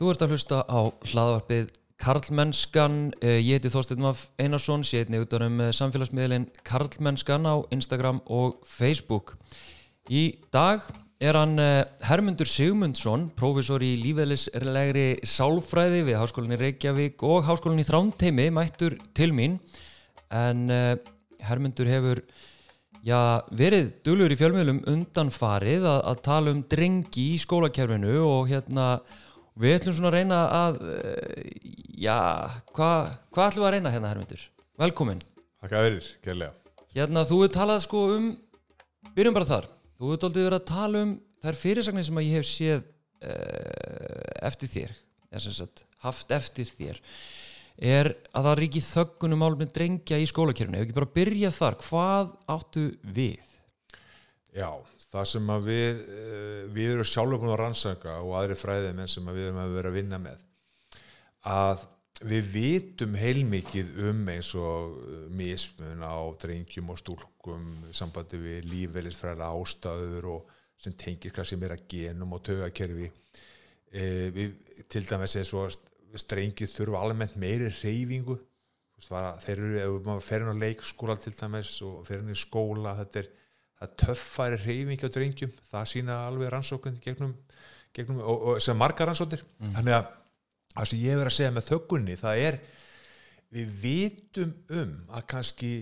Þú ert að hlusta á hlaðvarpið Karlmennskan, Eh, ég heiti Þorsteinn Maff Einarsson, ég heiti út um eh, samfélagsmiðlinn Karlmennskan á Instagram og Facebook. Í dag er hann eh, Hermundur Sigmundsson, prófessor í lífeðlislegri sálfræði við Háskólinni Reykjavík og Háskólinni Þrándheimi, mættur til mín. En Hermundur hefur já, verið duglur í fjölmiðlum undanfarið að, að tala um drengi í skólakerfinu og hérna við ætlum svona að reyna að eh, já, hvað hva ætlum við að reyna hérna Hermundur? Velkomin. Takk að verið, gerlega. Hérna þú hefur talað sko um byrjum bara þar, þú hefur doldið verið að tala um þær fyrirsagnir sem að ég hef séð uh, eftir þér eða sem sagt haft eftir þér er að það ríki þöggunum álum með drengja í skólakerfinu ef ekki bara byrja þar, hvað áttu við? Já, það sem að við, eh, við erum sjálfur búin að rannsaka og aðri fræðimenn sem að við erum að vera að vinna með að við vitum heilmikið um eins og eh, mismun á drengjum og stúlkum sambandi við lífvelisfræða ástæður og sem tengir kannski meira genum og tögakerfi e, við til dæmis eins og strengið þurfa almennt meiri reyfingu þeir eru, ef maður fer inn á leikskóla til dæmis og fer inn í skóla þetta er, það töffari reyfingi á drengjum, það sína alveg rannsókandi gegnum, gegnum og, og sem margar rannsóknir mm. þannig að það sem ég hefur að segja með þöggunni það er við vitum um að kannski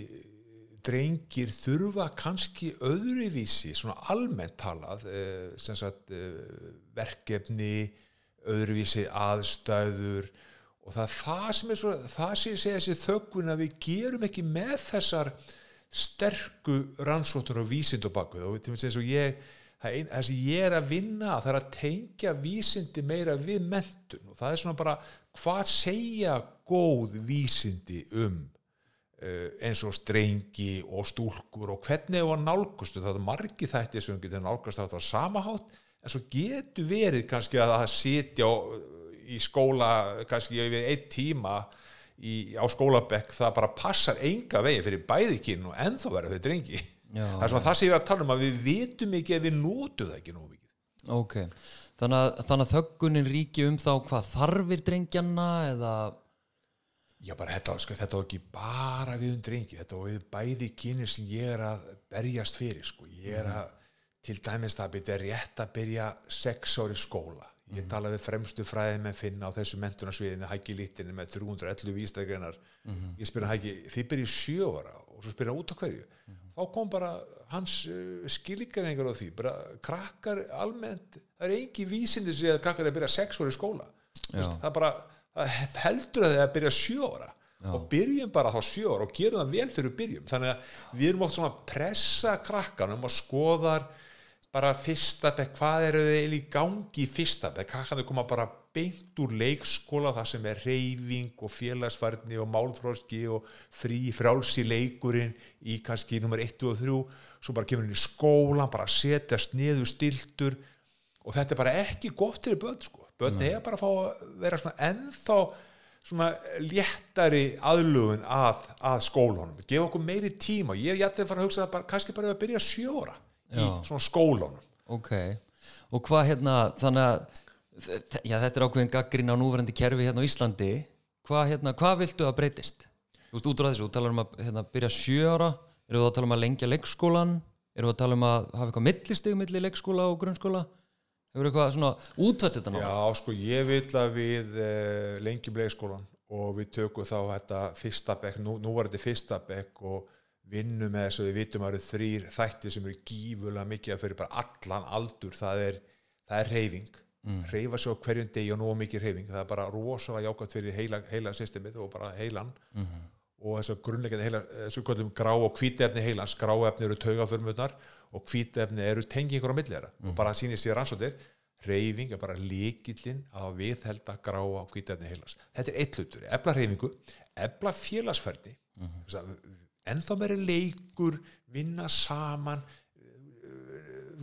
drengir þurfa kannski öðruvísi, svona almennt talað eh, sem sagt eh, verkefni öðruvísi aðstæður og það það sem er svo, það sem ég segja þessi þöggun að við gerum ekki með þessar sterku rannsóttur og vísind og þess að ég það ég er að vinna það er að tengja vísindi meira við mentun og það er svona bara hvað segja góð vísindi um uh, eins og strengi og stúlkur og hvernig er það nálgustu? Það er margi þætti sem getur nálgast þetta á samahátt en svo getur verið kannski að það sitja í skóla kannski við einn tíma í, á skólabekk það bara passar enga vegi fyrir bæðikinn og ennþá verður þau drengi. Já, það er svona það sér að tala um að við vitum ekki ef við nótum það ekki nú mikið. Ok, þannig að, þannig að þöggunin ríki um þá hvað þarfir drengjana eða? Já bara þetta, sko, þetta var ekki bara við um drengi, þetta var við bæði kynir sem ég er að berjast fyrir sko, ég er að til dæmis það byrja rétt að byrja sex ári skóla ég mm. tala við fremstu fræði með finna á þessu mentunarsviðinu hækki lítinu með 311 vísdagreinar mm -hmm. ég spyrja hækki, þið byrja sjö ára og svo spyrja út á hverju mm -hmm. þá kom bara hans uh, skilíkarengar á því, bara krakkar almennt, það er engi vísindi að krakkar er að byrja sex ári skóla Vist, það bara, það heldur að það er að byrja sjö ára Já. og byrjum bara þá sjö ára og gerum það vel við byrjum þannig að við erum oft svona að pressa krakkanum og skoðar bara fyrsta bekk, hvað eru þið í gangi í fyrsta bekk, hvað kann þau koma bara beint úr leikskóla það sem er reyfing og félagsvarni og málþróski og frí frálsi leikurinn í kannski nummer 1 og 3 svo bara kemur henni í skólan bara setjast niður stiltur. Og þetta er bara ekki gott til börn sko, börn er bara að fá að vera svona ennþá svona léttari aðlugun að, að skólunum, gefa okkur meiri tíma. Ég jættið að fara að hugsa að bara, kannski bara að byrja sjóra í svona skólunum. Ok, og hvað hérna þannig að já, þetta er ákveðin gaggrín á núverandi kerfi hérna á Íslandi. Hvað hérna, hvað viltu að breytist? Þú veist, út á þessu, þú talar um að hérna, byrja sjö ára, eru þú að tala um að lengja leikskólan, eru þú að tala um að hafa eitthvað millistig millir leikskóla og grunnskóla? Hefur eitthvað svona útvætt þetta náttúrulega? Já, sko, ég vil að við eh, lengjum leikskólan og við tökum þá þetta fyrsta bekk, nú, nú var þetta fyrsta bekk og vinnu með þess að við vitum að það eru þrýr þættir sem eru gífulega mikið að fyrir bara allan aldur, það er, það er reyfing, mm. reyfa svo hverjum degi og nú mikið reyfing, það er bara rosalega jákvæmt fyrir heila, heila systemið og bara heilan. Mm -hmm. og þess að grunnleikandi heila, þessu kvöldum grá og hvítefni heilans, gráefni eru taugaförmurnar og hvítefni eru tengingur á millera mm. og bara sínist í rannsóttir reyfing er bara líkillinn að viðhelda grá og hvítefni heilans. Þetta er eitt hlutur, ebla reyfingu ebla félagsferdi -hmm ennþá meiri leikur vinna saman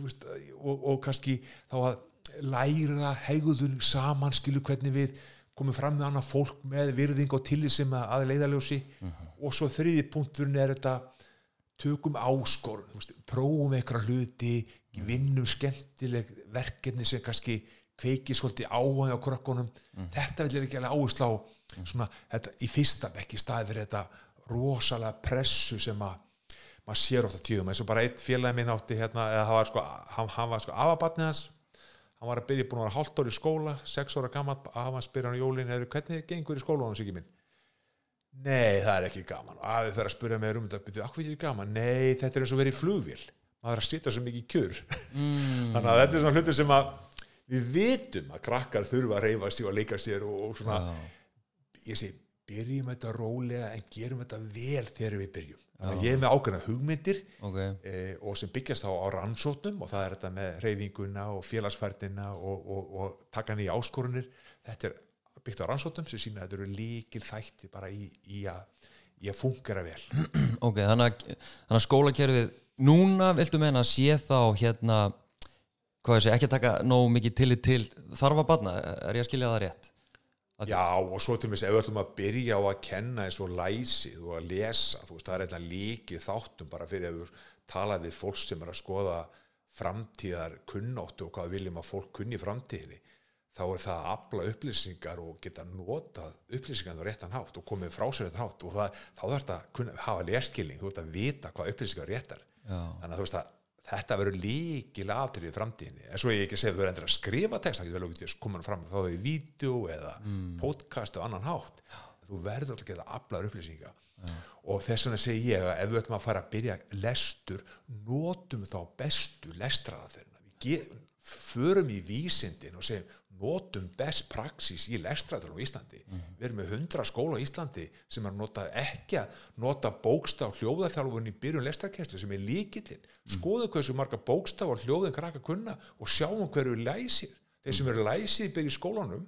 veist, og, og kannski þá að læra hegðun saman skilu hvernig við komum fram með annað fólk með virðing og tillisum að leiðaljósi uh -huh. og svo þriði punkturinn er þetta tökum áskorun, veist, prófum eitthvað hluti, vinnum skemmtileg verkefni sem kannski kveiki svolítið áhuga á krökkunum. Þetta vil ég ekki alveg áherslu á svona, þetta, í fyrsta bekk í staði fyrir þetta rosalega pressu sem að maður sér ofta tíðum eins og bara eitt félagi minn átti hérna, eða hann var sko, hann, hann var sko afabatnið hans. Hann var að byrja búin að vera hálft ári í skóla sex ára gammal, af hans byrja hann í jólin hefur, hvernig gengur í skólanum sig minn? Nei, það er ekki gaman. Og aðeins fyrir að spyrja mig um þetta, byrju, akkur er þetta gaman? Nei, þetta er eins og verið í flugvél. Maður er að sýta svo mikið kjur mm. þannig að þetta er svona hlutur sem að við vitum að krakkar þurfa að reyfa sig og leika sér og, og svona ég segi, byrjum þetta rólega en gerum þetta vel þegar við byrjum. Ég er með ákveðna hugmyndir ok, e, og sem byggjast á, á rannsóknum og það er þetta með reyfinguna og félagsfærnina og, og, og taka nýja áskorunir þetta er byggt á rannsóknum sem sína að þetta eru líkil þætti bara í, í, að, í að fungera vel. Ok, þannig að, að skólakerfið núna viltu meina að sé þá hérna hvað ég segi, ekki að taka nógu mikið tillit til þarfa barna, er ég að skilja það rétt Já, og svo til mér ef við ætlum að byrja á að kenna eins og læsið og að lesa, þú veist, það er eitthvað líkið þáttum bara fyrir að við tala við fólk sem er að skoða framtíðar kunnáttu og hvað við viljum að fólk kunni framtíðinni, þá er það að afla upplýsingar og geta notað upplýsingar á réttan hátt og komið frá sér þetta hátt og það, þá þarf þetta að kunna, hafa leskilning, þú ert að vita hvað upplýsingar réttar. Já. Þannig að þú veist að þetta verður líkil atrið í framtíðinni. En svo ég ekki segja að þú verður endur að skrifa text það getur vel okkur koma fram þá í vídeo eða podcast og annan hátt. Þú verður alltaf að geta aflaður upplýsinga. Og þess vegna segi ég að ef við ætlum að fara að byrja lestur notum þá bestu lestraðaferna við ge- förum í vísindin og segjum notum best praxis í lestraðaferna á Íslandi. Við erum með 100 skóla á Íslandi sem er að nota ekki að nota bókstaf hljóðaþjálfun í byrjun lestrakenslu sem er líkillinn skoðu hversu marga bókstaf og hljóðin krakka kunna og sjáum hverju læsir. Þeir sem eru læsir byrja í skólanum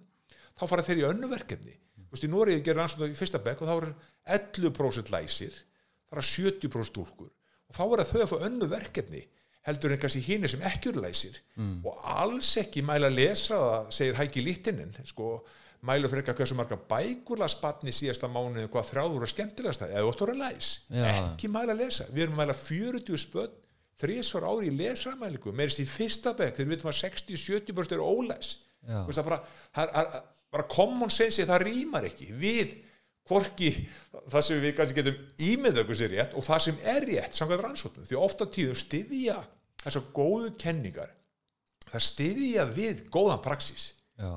þá fara þeir í önnu verkefni. Þú veist, í Noregi gerir rannsókn í fyrsta bekk og þá eru 11% læsir það er 70% stúlkur. Og þá er það þau að fá önnu verkefni heldur en kannski hínir sem ekki eru læsir. Og alls ekki mæla lesa það, segir Hæki Littinen sko, mælu fyrir eitthvað hversu marga bækurla spatni síðasta mánuði hvað þrjáður og skemmtilegast það, eða þú ættur að læs. Já. ekki mæla lesa, við erum að mæla 40 spöld þrísvar ári í lesramælingu. Meirist í fyrsta bekk þegar við veitum að 60-70% eru ólæs. Það bara, er- er- bara common sense það rýmar ekki við hvorki það sem við kannski getum ímyndað okkur sér rétt og það sem er rétt samkvæmt rannsóknum því ofta tíðum styðja þessar góðu kenningar það styðja við góðan praxis Já,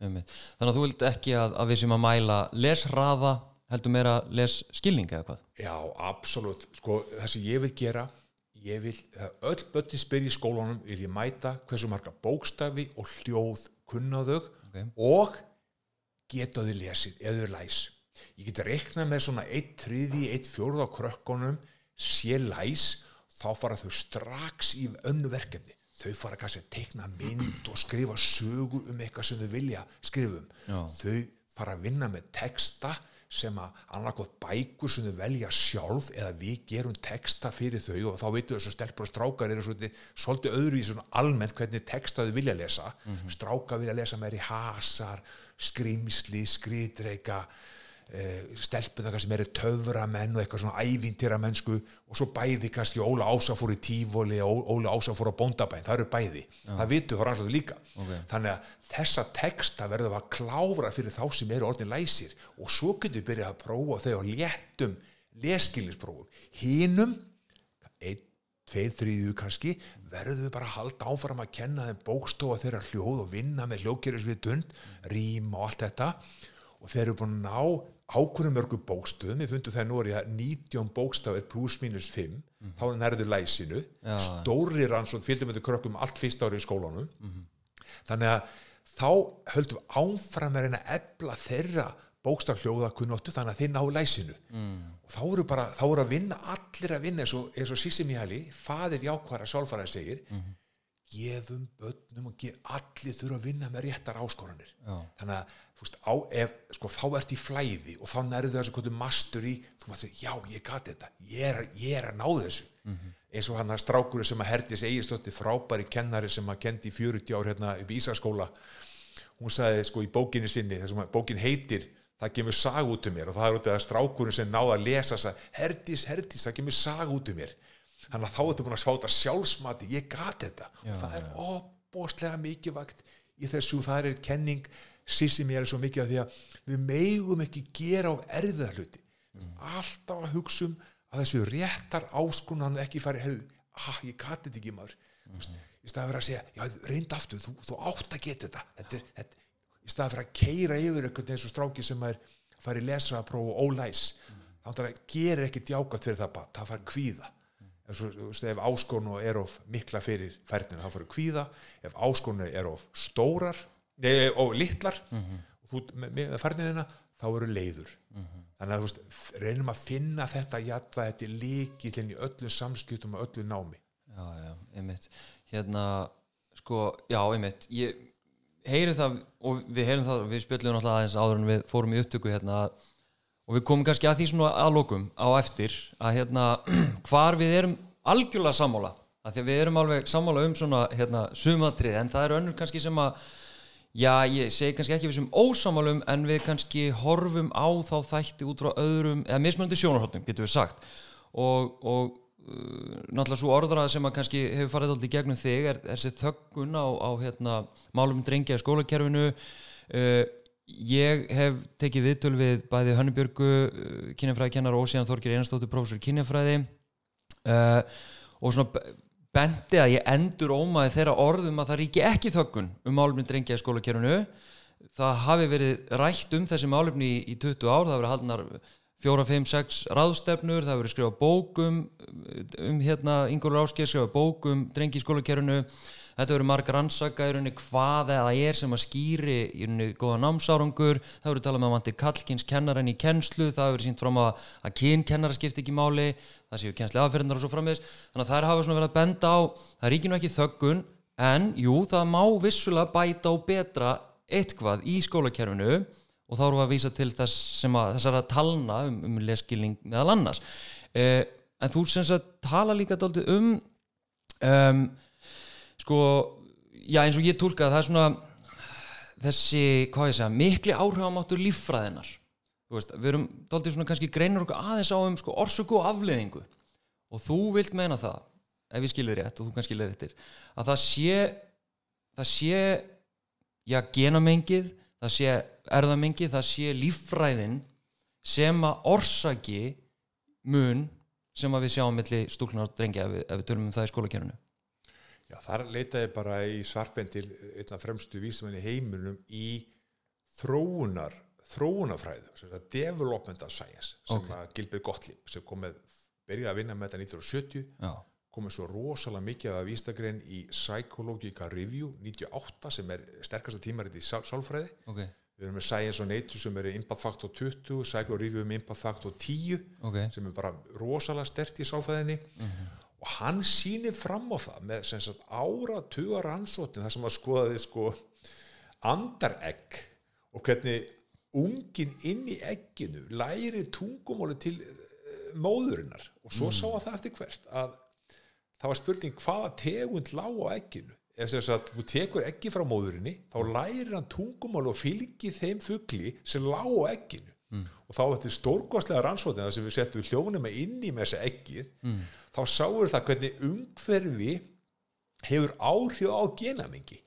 einmitt. Þannig að þú vilt ekki að, að við sem að mæla lesraða heldur meira lesskilning eða hvað? Já, absolutt, sko, það sem ég vil gera ég vil, öll bötti spyr í skólanum vil ég mæta hversu marga bókstafi og hljóð kunna þau Ok. og geta þau lesið þau læs ég get reiknað með svona eitt þriði, eitt fjórða á krökkunum sé læs þá fara þau strax í önnu verkefni. Þau fara kannski að teikna mynd og skrifa sögu um eitthvað sem þau vilja skrifum Já. þau fara að vinna með texta sem að annarkoð bækur sem þau velja sjálf eða við gerum texta fyrir þau og þá veitum við svo stelpur og strákar eru svolítið, öðru í svona almennt hvernig texta þau vilja lesa. Strákar vilja lesa meiri hasar skrimsli, skriðdreika eh, stelpur það sem eru töframenn og eitthvað svona ævintýra mennsku og svo bæði kannski Óla Ása fór í tífóli og Óla Ása fór á bóndabæn það eru bæði, það vitum við rannsóðu líka. Ok. þannig að þessa texta verðum við að klára fyrir þá sem eru orðin læsir. Og svo getum við byrjað að prófa þau á léttum leskilisprófum hinum einn, tveir, þrýðu kannski verðum við bara að halda áfram að kenna þeim bókstofa þeirra hljóð og vinna með dund, rím og allt þetta. Og þeir eru búin að ná ákvörðum mörgu bókstöðum, við fundum það nú er ég að 19 bókstafir pluss mínus 5 þá nærðu læsinu Já. stóri rannsókn fylgdum þetta krökkum allt fyrst ári í skólanum. Þannig að þá höldum við áfram að reyna ebla þeirra bókstafhljóða kunnóttu þannig að þeir ná læsinu. Mm. og þá eru bara, þá eru að vinna allir að vinna eins og, og Sissi Mihali fadir jákværa sálfæraði segir gefum börnum og gef, allir þurfa að vinna með réttar áskoranir. Já. þannig að veist, á, ef, sko, þá ert í flæði og þá nærðu þessu kvöldu mastur í þú veist, já, ég gati þetta. Ég er, ég er að ná þessu. Eins og hann að strákurinn sem að Herdis Egilstóttir frábæri kennari sem að kendi í 40 ár hérna upp í Ísaskóla hún sagði sko í bókinni sinni þessum að bókin heitir það kemur sag út um mér. Og það er út af strákurinn sem náða að lesa þess Herdis, Herdis, það kemur sag út um mér þannig að þá ertu búin að sváta sjálfsmati. Ég gat þetta. Já, og það er óbóðslega mikið vakt í þessu. Það er kenning sissi mér svo mikið að því að við megum ekki gera á erfiða hluti. Alltaf að hugsa um að þessu réttar áskun hann ekki fari hefði, ah, ég gati þetta ekki maður. Mm. í staði fyrir að segja, já, reynd aftur þú, þú átt að geta þetta, þetta, er, þetta í staði fyrir að keira yfir einhvern eins og stráki sem er farið lesa að prófa ólæs, mm. þá gerir ekki djákat fyrir það bara, það farið kvíða ef áskonu er of mikla fyrir færninu, þá farið kvíða. Ef áskonu er of stórar nei, og litlar mm -hmm. þú, með, með færninina, þá eru leiður. -hmm. þannig að veist, reynum að finna þetta jætla, þetta er líkillin í öllu samskiptum og öllu námi. Já, já, einmitt. Hérna, sko, já, einmitt. Ég heyri það og við heyrum það, við spjöldum alltaf aðeins áður en við fórum í upptöku hérna og við komum kannski að því svona aðlokum á eftir að hérna hvar við erum algjörlega sammála. Að því að við erum alveg sammála um svona hérna sumatrið en það er önnur kannski sem að já ég segi kannski ekki við sem ósamálum en við kannski horfum á þá þætti út frá öðrum eða mismunandi sjónarhóttum getur við sagt. Og, og uh, náttúrulega svo orðrað sem að kannski hefur farið alltaf í gegnum þig er þessi þöggun á, á hérna, málum drengja í skólakerfinu uh, ég hef tekið viðtöl við bæði Hönnubjörgu uh, kynjafræðikennar og síðan Þorgir Einarstóttur professor kynjafræði. Uh, og svona bendi að ég endur ómaði þeirra orðum að það ríki ekki þöggun um málumni drengja í skólakerfinu. Það hafi verið rætt um þessi málumni í, í 20 ár, það hafi verið haldnar 4, 5, 6 ráðstefnur það hafi verið skrifað bókum um hérna, Ingóður Ásker skrifað bókum drengi í skólakerfinu þetta verður margar ansaka í rauninni hvað eða er sem að skýri í rauninni góða námsárangur. Það verður talað með um að manti kallkynns kennaran í kennslu það verður sínt fram að, að kyn kennara skipti ekki máli það séu kennsli aðferðindar og svo framvegs þannig að það er hafa svona verið að benda á það ekki nú ekki þöggun en jú það má vissulega bæta og betra eitthvað í skólakerfinu og þá eru að vísa til þess sem að þessara talna um, um leskilning meðal annars. Eh, en þú sem að tala líka um um sko, já eins og ég tólka það er svona þessi, hvað ég segja, mikli áhrifamáttur líffræðinar veist, við erum doldið svona kannski greinar okkur aðeins á um sko, orsöku og afleðingu og þú vilt meina það ef ég skilir rétt og þú kannski skilir réttir að það sé það sé, já, genamengið það sé erðamengið það sé líffræðin sem að orsaki mun sem að við sjáum millir stúknar og drengja ef við, við tölum um það í skólakerfinu Já, þar leitaði bara í svarpenn til einna fremstu vísamenni heiminum í þróunar þróunafræðu, sem er development of science, sem okay. að Gilbert Gottlieb sem kom með, byrjaði að vinna með þetta 1970, Já. komið svo rosalega mikið af vístagrein í Psychological Review 98 sem er sterkasta tímaritt í sálfræði okay. við erum með Science on Nature sem er Impact Factor 20, Psychological Review með Impact Factor 10 okay. sem er bara rosalega stert í sálfræðinni mm -hmm og hann sýnir fram á það með sagt, ára tugar ansótin þar sem að skoðaði sko andaregg og hvernig ungin inn í egginu læri tungumóli til uh, móðurinnar. Og svo mm. sá að það eftir hvert að það var spurning hvaða tegund lág á egginu. Ef þess að þú tekur eggi frá móðurinni þá lærir hann tungumóli og fylgir þeim fuggli sem lág á egginu mm. og þá eftir stórgóðslega rannsótin þar sem við settum hljónum inn í með þessi eggið mm þá sáur það hvernig umhverfi hefur áhrif á genamengi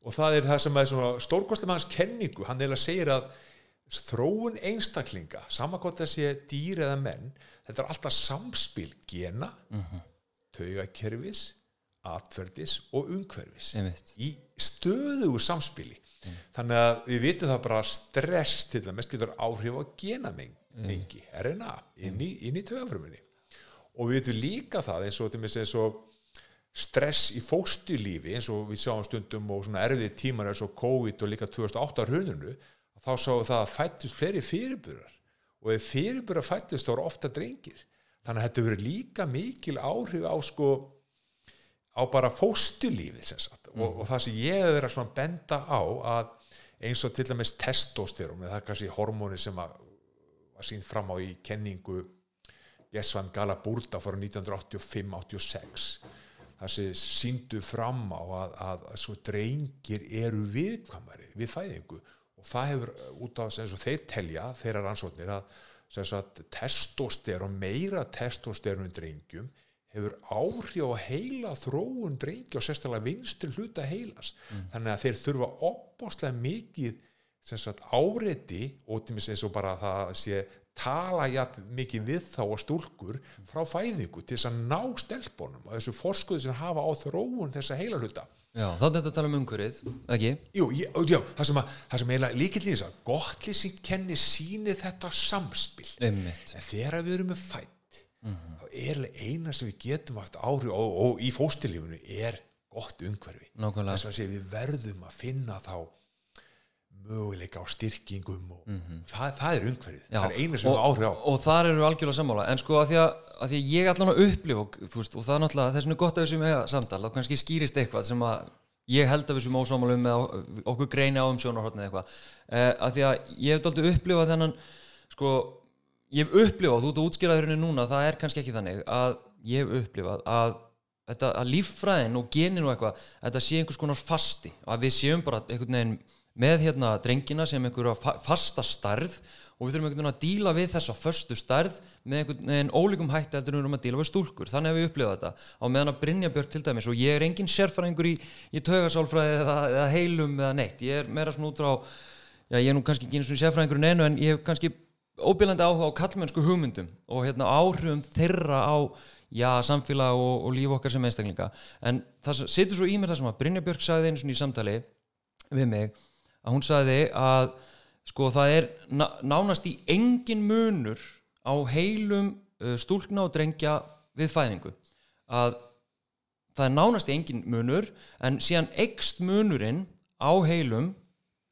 og það er það sem er stórkostum hans kenningu, hann er að segja að þróun einstaklinga samankvæmt að sé dýr eða menn þetta er alltaf samspil gena mhm. -huh. taugakerfis atverðis og umhverfis í stöðu samspili mm. þannig að við vitum það bara stress til mest getur áhrif á genamengi, mm. RNA inn í, í taugafrömmunni og við veitum líka það eins og, eins og stress í fóstulífi eins og við sjáum stundum og svona erfið tímar eins og COVID og líka 2008 hrununu þá sáum það að fættust fleiri fyrirburar og ef fyrirburar fættust þá eru ofta drengir þannig að þetta verður líka mikil áhrif á sko á bara fóstulífi mm. og, og það sem ég hefur verið að benda á að eins og til dæmis testosterum það er kannski hormóni sem að var sínt fram á í kenningu Jesvan Galaburda fór 1985-86 það sem síndu fram á að, að, að svo drengir eru viðkvamari við fæðingu. Og það hefur út af sem þeir telja, þeirra rannsóknir að testosterun, meira testosterun drengjum hefur áhrif á heila þróun drengi og sérstaklega vinstri hluta heilas þannig að þeir þurfa opbáslega mikið sagt, áreiti til eins og bara það sé tala jafn mikið við þá og stúlkur frá fæðingu til þess að ná stelpunum og þessu forskuðu sem hafa á þróun þessa heila hluta Já, þannig að þetta tala um umhverfið, ekki? Jú, ég, já, það sem, að, það sem eiginlega líkillin þess að gottlýsing kenni síni þetta samspil Einmitt. en þegar við erum með fætt þá er eina sem við getum haft áhrif og, og í fóstilífunu er gott umhverfi. Þess að segja, við verðum að finna þá möguleika á styrkingum og það, það er umhverfið. Já, það er eina sem við áhrif á. og þar eru við algjörlega sammála. En sko að því að, að, því að ég allan að upplifa og, veist, og það er náttúrulega þess vegna er gott að sem eiga samtal og kannski skýrist eitthvað sem að ég held að við sem ósámála um með okkur greini á um sjónarhóttni eitthvað. Eh, að því að ég hef aldrei upplifað þennan sko, ég hef upplifað þú ert að útskýra þérinni núna, það er kannski ekki þannig að ég hef upplifað að þetta, að líffræðin og genin og eitthvað þetta sé einhvers konar fasti. Að við séum bara einhvern veginn með hérna drengina sem einhverja fa fasta starð og við þurfum einhvern veginn að díla við þessa föstu starð með einhvern veginn ólíkum hætti heldur en við erum að díla við stúlkur. Þannig hef ég upplifað þetta. Á meðan að Brynja Björk til dæmis og ég er engin sérfræðingur í, í taugasálfræði eða, eða heilum eða neitt. Ég er meira svona út frá já, ég er nú kannski ekki eins og sérfræðingur en einu en ég hef kannski óbílandi áhuga á kallmennsku hugmyndum og hérna áhrifum þeirra á já, samfélag og, og líf okkar sem einstaklinga. En það setur svo í mér það sem að Brynja Björk sagði einu svona í samtali við mig að hún sagði að sko það er ná, nánast í engin munur á heilum uh, stúlkna og drengja við fæðingu. Að það er nánast í engin munur en síðan ekst munurinn á heilum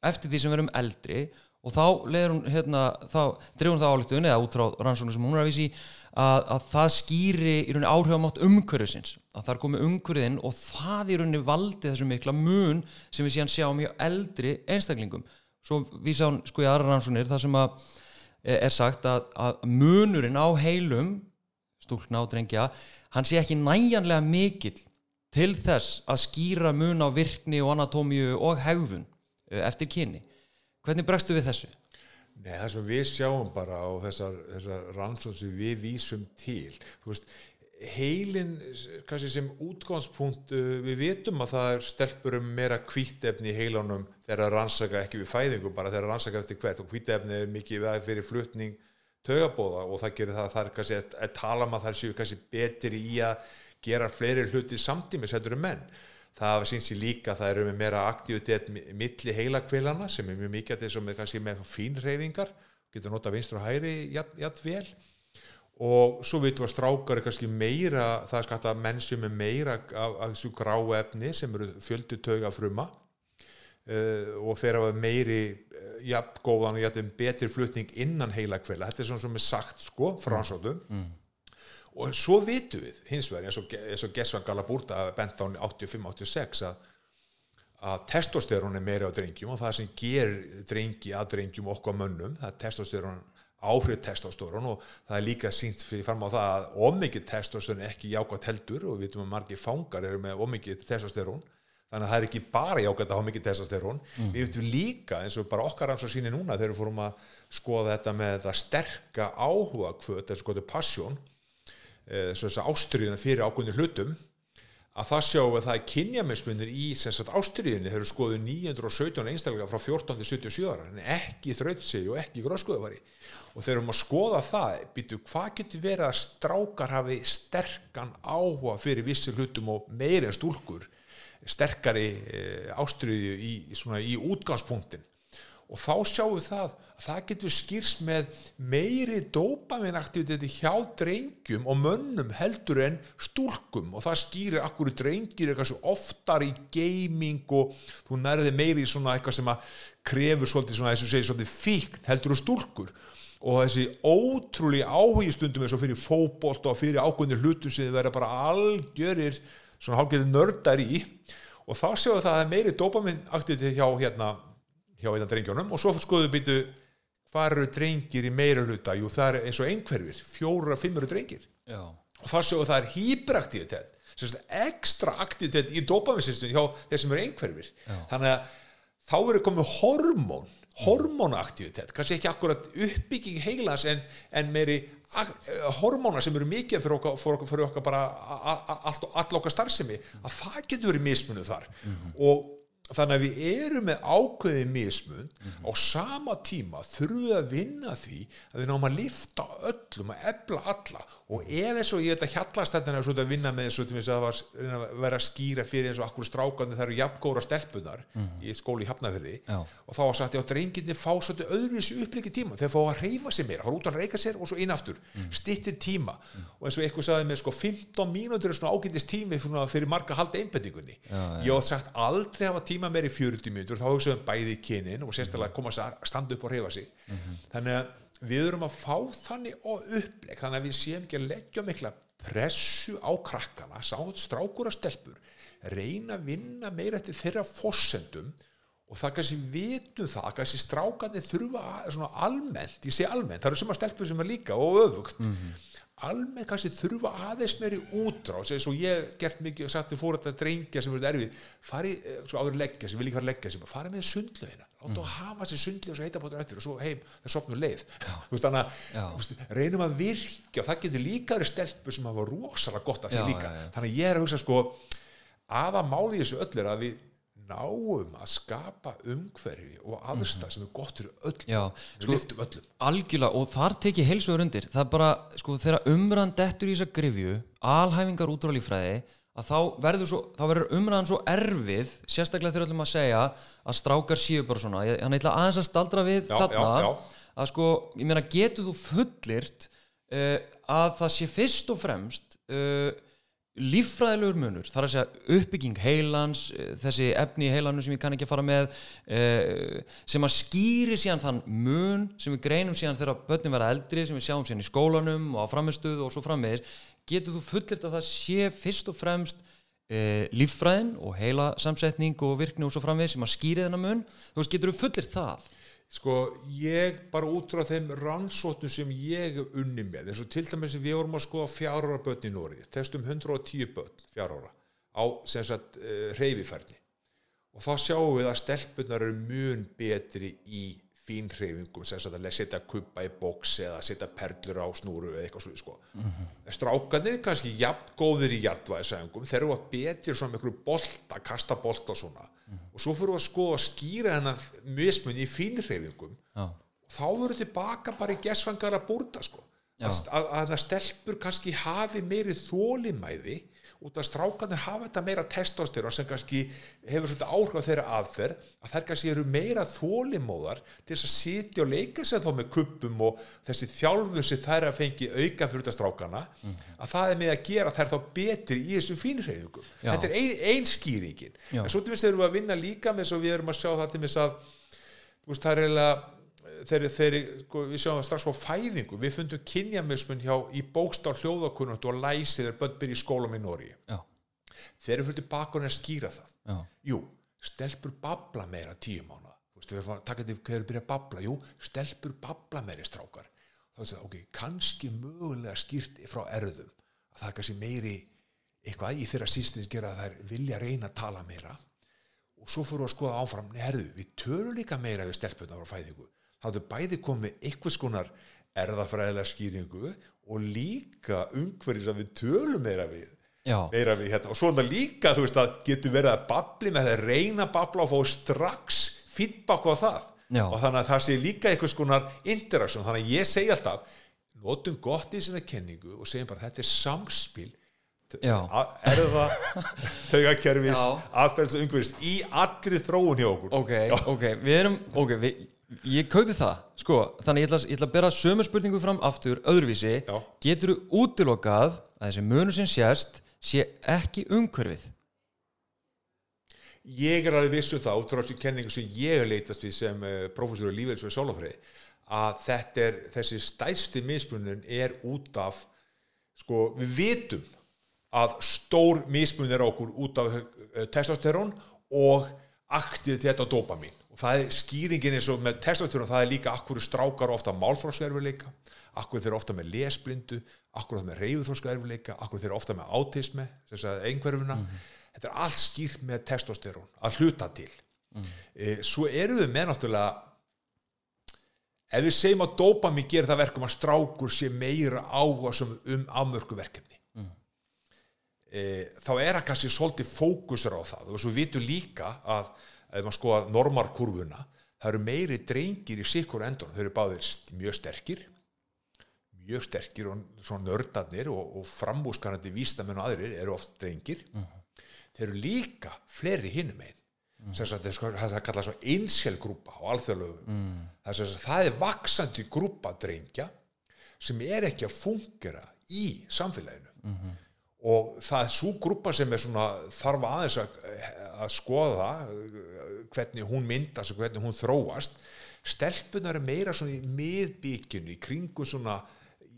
eftir því sem við erum eldri og þá leður hún hérna, þá dreifur hún það álíktun eða út frá rannsóknum sem hún er að vísi að, að það skýri í rauninni áhrifamátt umhverfisins. Að það er komið umhverfiðinn og það í rauninni valdi þessu mikla mun sem við síðan sjáum hjá eldri einstaklingum. Svo vísa hún sko í aðra rannsóknir þar sem að er sagt að, að munurinn á heilum stúlkna og drengja hann sé ekki næjanlega mikill til þess að skýra mun á virkni og anatómíu og hegðun eh, eftir kyni hvernig bregstu við þessu? Nei, það sem við sjáum bara á þessar, þessar rannsóð sem við vísum til þú veist, heilin kannski sem útgangspunkt uh, við vitum að það er stelpur um meira kvítefni í heilunum þegar að rannsaka ekki við fæðingu bara þegar að rannsaka eftir hvert og kvítefni er mikið veð fyrir flutning tögabóða og það gerir það að það er kannski að, tala um að það séu kannski betri í að gera fleiri hluti samtímis heldur um menn það syns ég líka að það eru með meira aktivitet milli heilakveilana sem er mjög mikið að þessum með með fínreyfingar getur nota vinstur og hæri jætt, vel. Og svo vitum við að strákar er kannski meira, það er skætt að menn sem er meira af, af þessu gráu efni sem eru fjöldu tauga fruma uh, og þeir hafa meiri uh, jafn góðan og jafn betri flutning innan heilakveila, þetta er svona sem er sagt sko, fransótum mm. Og svo vitum við hins vegar eins og, eins og Gesvan Galabúrta bent á 85-86 að að testosterón er meira á drengjum og það sem ger drengi að drengjum okkar mönnum, það er testosterón áhrif testosterón og það er líka sínt fyrir fram á það að ómikið testosterón er ekki jákvæmt heldur og við veitum að margir fangar eru með ómikið testosterón þannig að það er ekki bara jákvæmt að hafa mikið testosterón mm. við veitum líka eins og bara okkar hans á síni núna þegar við fórum að skoða þetta með þetta sterka áhuga kvöt, þetta skoðu passjón þess að ástriðina fyrir ákveðinu hlutum að það sjáum að það er kynjamismunir í ástriðinni, þeir eru skoðuð 917 einstaklega frá 14 til 77 ára. En ekki þrautsegi og ekki gróðskoðuvari og þegar erum að skoða það býtu hvað getur verið að strákar hafi sterkan áhuga fyrir vissi hlutum og meiri en stúlkur sterkari ástriði í, í útgangspunktin og þá sjáum við það að það getur skýrst með meiri dopaminaktiviteti hjá drengjum og mönnum heldur en stúlkum. Og það skýrir akkur drengir eitthvað svo oftar í gaming og þú nærði meiri í svona eitthvað sem að krefur svolítið svona þess að segja svolítið fíkn heldur og stúlkur. Og þessi ótrúlega áhugi stundum eins og fyrir fókbólt og fyrir ákveðnir hlutu sem þið verða bara algjörir svona hálfgerðir nördar í. Og þá sjáum við það að meiri dopaminaktiviteti hjá hérna hjá einna drengjónum og svo skoðu býtu hvað eru drengir í meira hluta jú það er eins og einhverfir, fjóra, fimmur drengir Já. og þá séu það er hýperaktivitet ekstra aktivitet í dopaminsystem hjá þeir sem eru einhverfir Já. þannig að þá eru komið hormón hormónaaktivitet, kannski ekki akkurat uppbygging heilans en, en meiri hormóna sem eru mikið fyrir okkar, fyrir okkar, fyrir okkar bara allt, all okkar starfsemi að það getur verið mismunu þar mm -hmm. og þannig að við erum með ákveðið mismun mm -hmm. á sama tíma þurfum við að vinna því að við náum að lifta öllum að ebla alla og ef eins og ég veit að hjallast þetta er svona að vinna með þessu til að vera að skýra fyrir eins og akkur strákandi það eru jafngóra stelpunar mm í skóli í Hafnafjörði og þá var sagt ég á drenginni fá svolítið öðruvísu uppliki tíma þegar fá að reyfa sér meira, fara út að reyka sér og svo inn aftur, mm stittir tíma. Mm og eins og eitthvað sagði með sko 15 mínútur er svona ágæntist tími fyrir marga halda einbendingunni, ég átt sagt aldrei hafa tíma meir í 40 mínútur. Þá hugsaðum bæði kynin og sérstaklega koma við erum að fá þannig og uppleg þannig að við séum ekki að leggja mikla pressu á krakkana sátt strákur að stelpur reyna að vinna meira eftir þeirra fórsendum og það kannski vitum það kannski strákandi þurfa að, almennt, ég segi almennt, það eru sem að stelpur sem er líka og öfugt mm -hmm almennt kannski þurfa aðeins meiri eins og ég gert mikið og sagt til fórhætt að drengja sem verður erfið fari, eh, áður leggja sem vil ekki fara að leggja sem fari með sundlögina, láta mm. að hafa þessi sundlög og svo heita bóttur eftir og svo heim það sopnur leið. Þannig að reynum að virka og það getur líka verið stelpur sem hafa rosalega gott af því líka. já, já. þannig að ég er að hugsa sko aða máli þessu öll er að við náum að skapa umhverfi og aðstæð mm -hmm. sem er gott fyrir öll. Já, sko, liftum öllum. algjörlega og þar tekið heilsuður undir. Það er bara, sko, þegar umræðan dettur í þessa grifju, alhæfingar útráðlífræði að þá verður, svo, þá verður umræðan svo erfið, sérstaklega þegar ætlum að segja að strákar síu bara svona hann ætla aðeins að staldra við já, þarna já, já. að sko, ég meina, getur þú fullirt uh, að það sé fyrst og fremst uh, líffræðilegur munur, þar að segja uppbygging heilans, eh, þessi efni í heilanu sem ég kann ekki að fara með eh, sem að skýri síðan þann mun sem við greinum síðan þegar börnum verða eldri, sem við sjáum síðan í skólanum og á framistuðu og svo framvegis getur þú fullirt að það sé fyrst og fremst eh, líffræðin og heila samsetning og virkni og svo framvegis sem að skýri þennan mun, þú veist, getur þú fullirt það? Sko ég bara út frá þeim rannsóttum sem ég unni með eins og til dæmis við vorum að skoða fjárhóra börn í Nóri, testum 110 börn fjárhóra á sagt uh, reyfifærni og þá sjáum við að stelpunar eru mjög betri í fínhreyfingum sem að setja kuppa í boks eða setja perlur á snúru eða eitthvað slúið sko. Mm -hmm. Strákanir kannski jafn góðir í hjartvæðisæðingum þeir eru að betja svona með einhverju bolt að kasta bolt og svona mm -hmm. og svo fyrir að skoða að skýra hennar mismunni í fínhreyfingum ah. og þá verður tilbaka bara í gesfangar að búrta sko. að, að, að stelpur kannski hafi meiri þólimæði út af strákanir hafa þetta meira testosterón sem kannski hefur svona áhrif á þeirra aðferð að þær kannski eru meira þólimóðar til þess að sitja og leika sér þá með kuppum og þessi þjálfum sem þær að fengi auka fyrir þetta strákana mm. að það er með að gera þær þá betri í þessum fínræðugum þetta er ein, ein skýringin Já. en svo til þess að við erum að vinna líka með svo við erum að sjá það til þess að það er eiginlega þegar, þegar sko, við sjáum strax á fæðingu. Við fundum kynjamismun hjá í bókstál hljóðakunnat og læsi þegar börn byrja í skólum í Nóri þeir eru fyrir bakun að skýra það. Já. jú, stelpur babla meira tíu mánu þegar þeir byrja að babla, jú, stelpur babla meira strákar. Þá er það, ok, kannski mögulega skýrti frá erðum að það er kannski meiri eitthvað í þeirra sístins gera að þær vilja reyna að tala meira. Og svo fyrir að skoða áfram, neherðu, við tölu líka meira við stelpunar á fæðingu hafðu bæði komið einhvers konar erðafræðilega skýringu og líka umhverjus að við tölum meira við, meira við hérna. og svona líka þú veist að getur verið að babli með það reyna að babla og fá strax feedback á það. Já. og þannig að það sé líka einhvers konar interaktion, þannig að ég segi alltaf notum gott í svona kenningu og segjum bara þetta er samspil erða þauðakerfis aðferðs og umhverjus í allri þróun hjá okkur. Ok, ok, við erum ok, við Ég kaupi það, sko, þannig ég ætla, ég ætla að bera sömu spurningu fram aftur öðruvísi, Já. getur þú útilokað að þessi munur sem sést sé ekki umhverfið? Ég er alveg vissu um þá, frá þessu kenningu sem ég hef leitast við sem uh, professor í lífeyrisverði sólafræði, að þetta er, þessi stæsti mismunum er út af, sko, við vitum að stór mismun er okkur út af uh, testosterón og aktið þetta dopamin það er skýringin eins og með testosterón það er líka akkur strákar ofta málfráskærfuleika akkur þeir ofta með lesblindu akkur þeir með reyðuþórskærfuleika akkur þeir ofta með átismi einhverfuna, mm -hmm. þetta er allt skýrt með testosterón að hluta til mm -hmm. e, svo eru við með náttúrulega ef við segjum að dópamin gerir það verkum að strákur sé meira áhuga sem um afmörku verkefni e, þá er það kannski svolítið fókusur á það og svo vitum líka að ef maður skoða normarkurvuna það eru meiri drengir í sikkur endun þau eru báðir mjög sterkir mjög sterkir og svona nördarnir og, og framúskanandi vístamenn og aðrir eru oft drengir þeir eru líka fleiri hinum einn mm. það er sko, það kallað svo einskjálgrúpa á alþjóðlögu mm. það, er, sem sagt, það er vaksandi grúpa drengja sem er ekki að fungera í samfélaginu Mhm. Og það er svo grúpa sem er svona þarf aðeins að, að skoða hvernig hún myndast og hvernig hún þróast. Stelpunar er meira svona í miðbyggjunu í kringu svona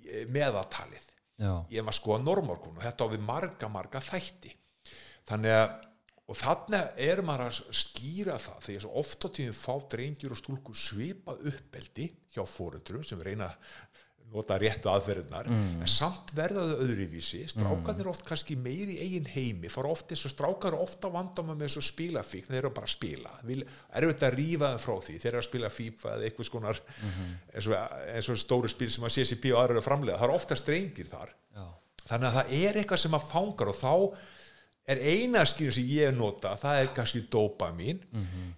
eh, meðatalið ég var sko að normorkun og þetta á við marga, marga þætti. Þannig að og þannig er maður að skýra það þegar svo oft á tíðum fá drengjur og stúlkur svipað uppeldi hjá fóruðurum sem reyna nota réttu aðferðinar en samt verða þau öðruvísi. Strákarnir oft kannski meiri eigin heimi fara oft eins og strákar ofta vandama með þessu spilafík, þeir eru bara að spila. Vil, er auðvitað að rífa þeim frá því þeir eru að spila FIFA eða eitthvað skonar eins, og, eins og stóru spil sem að CCP og aðra eru að framlega, það eru ofta strengir þar. Já, þannig að það er eitthvað sem að fangar og þá er eina skýr sem ég nota það er kannski dopamin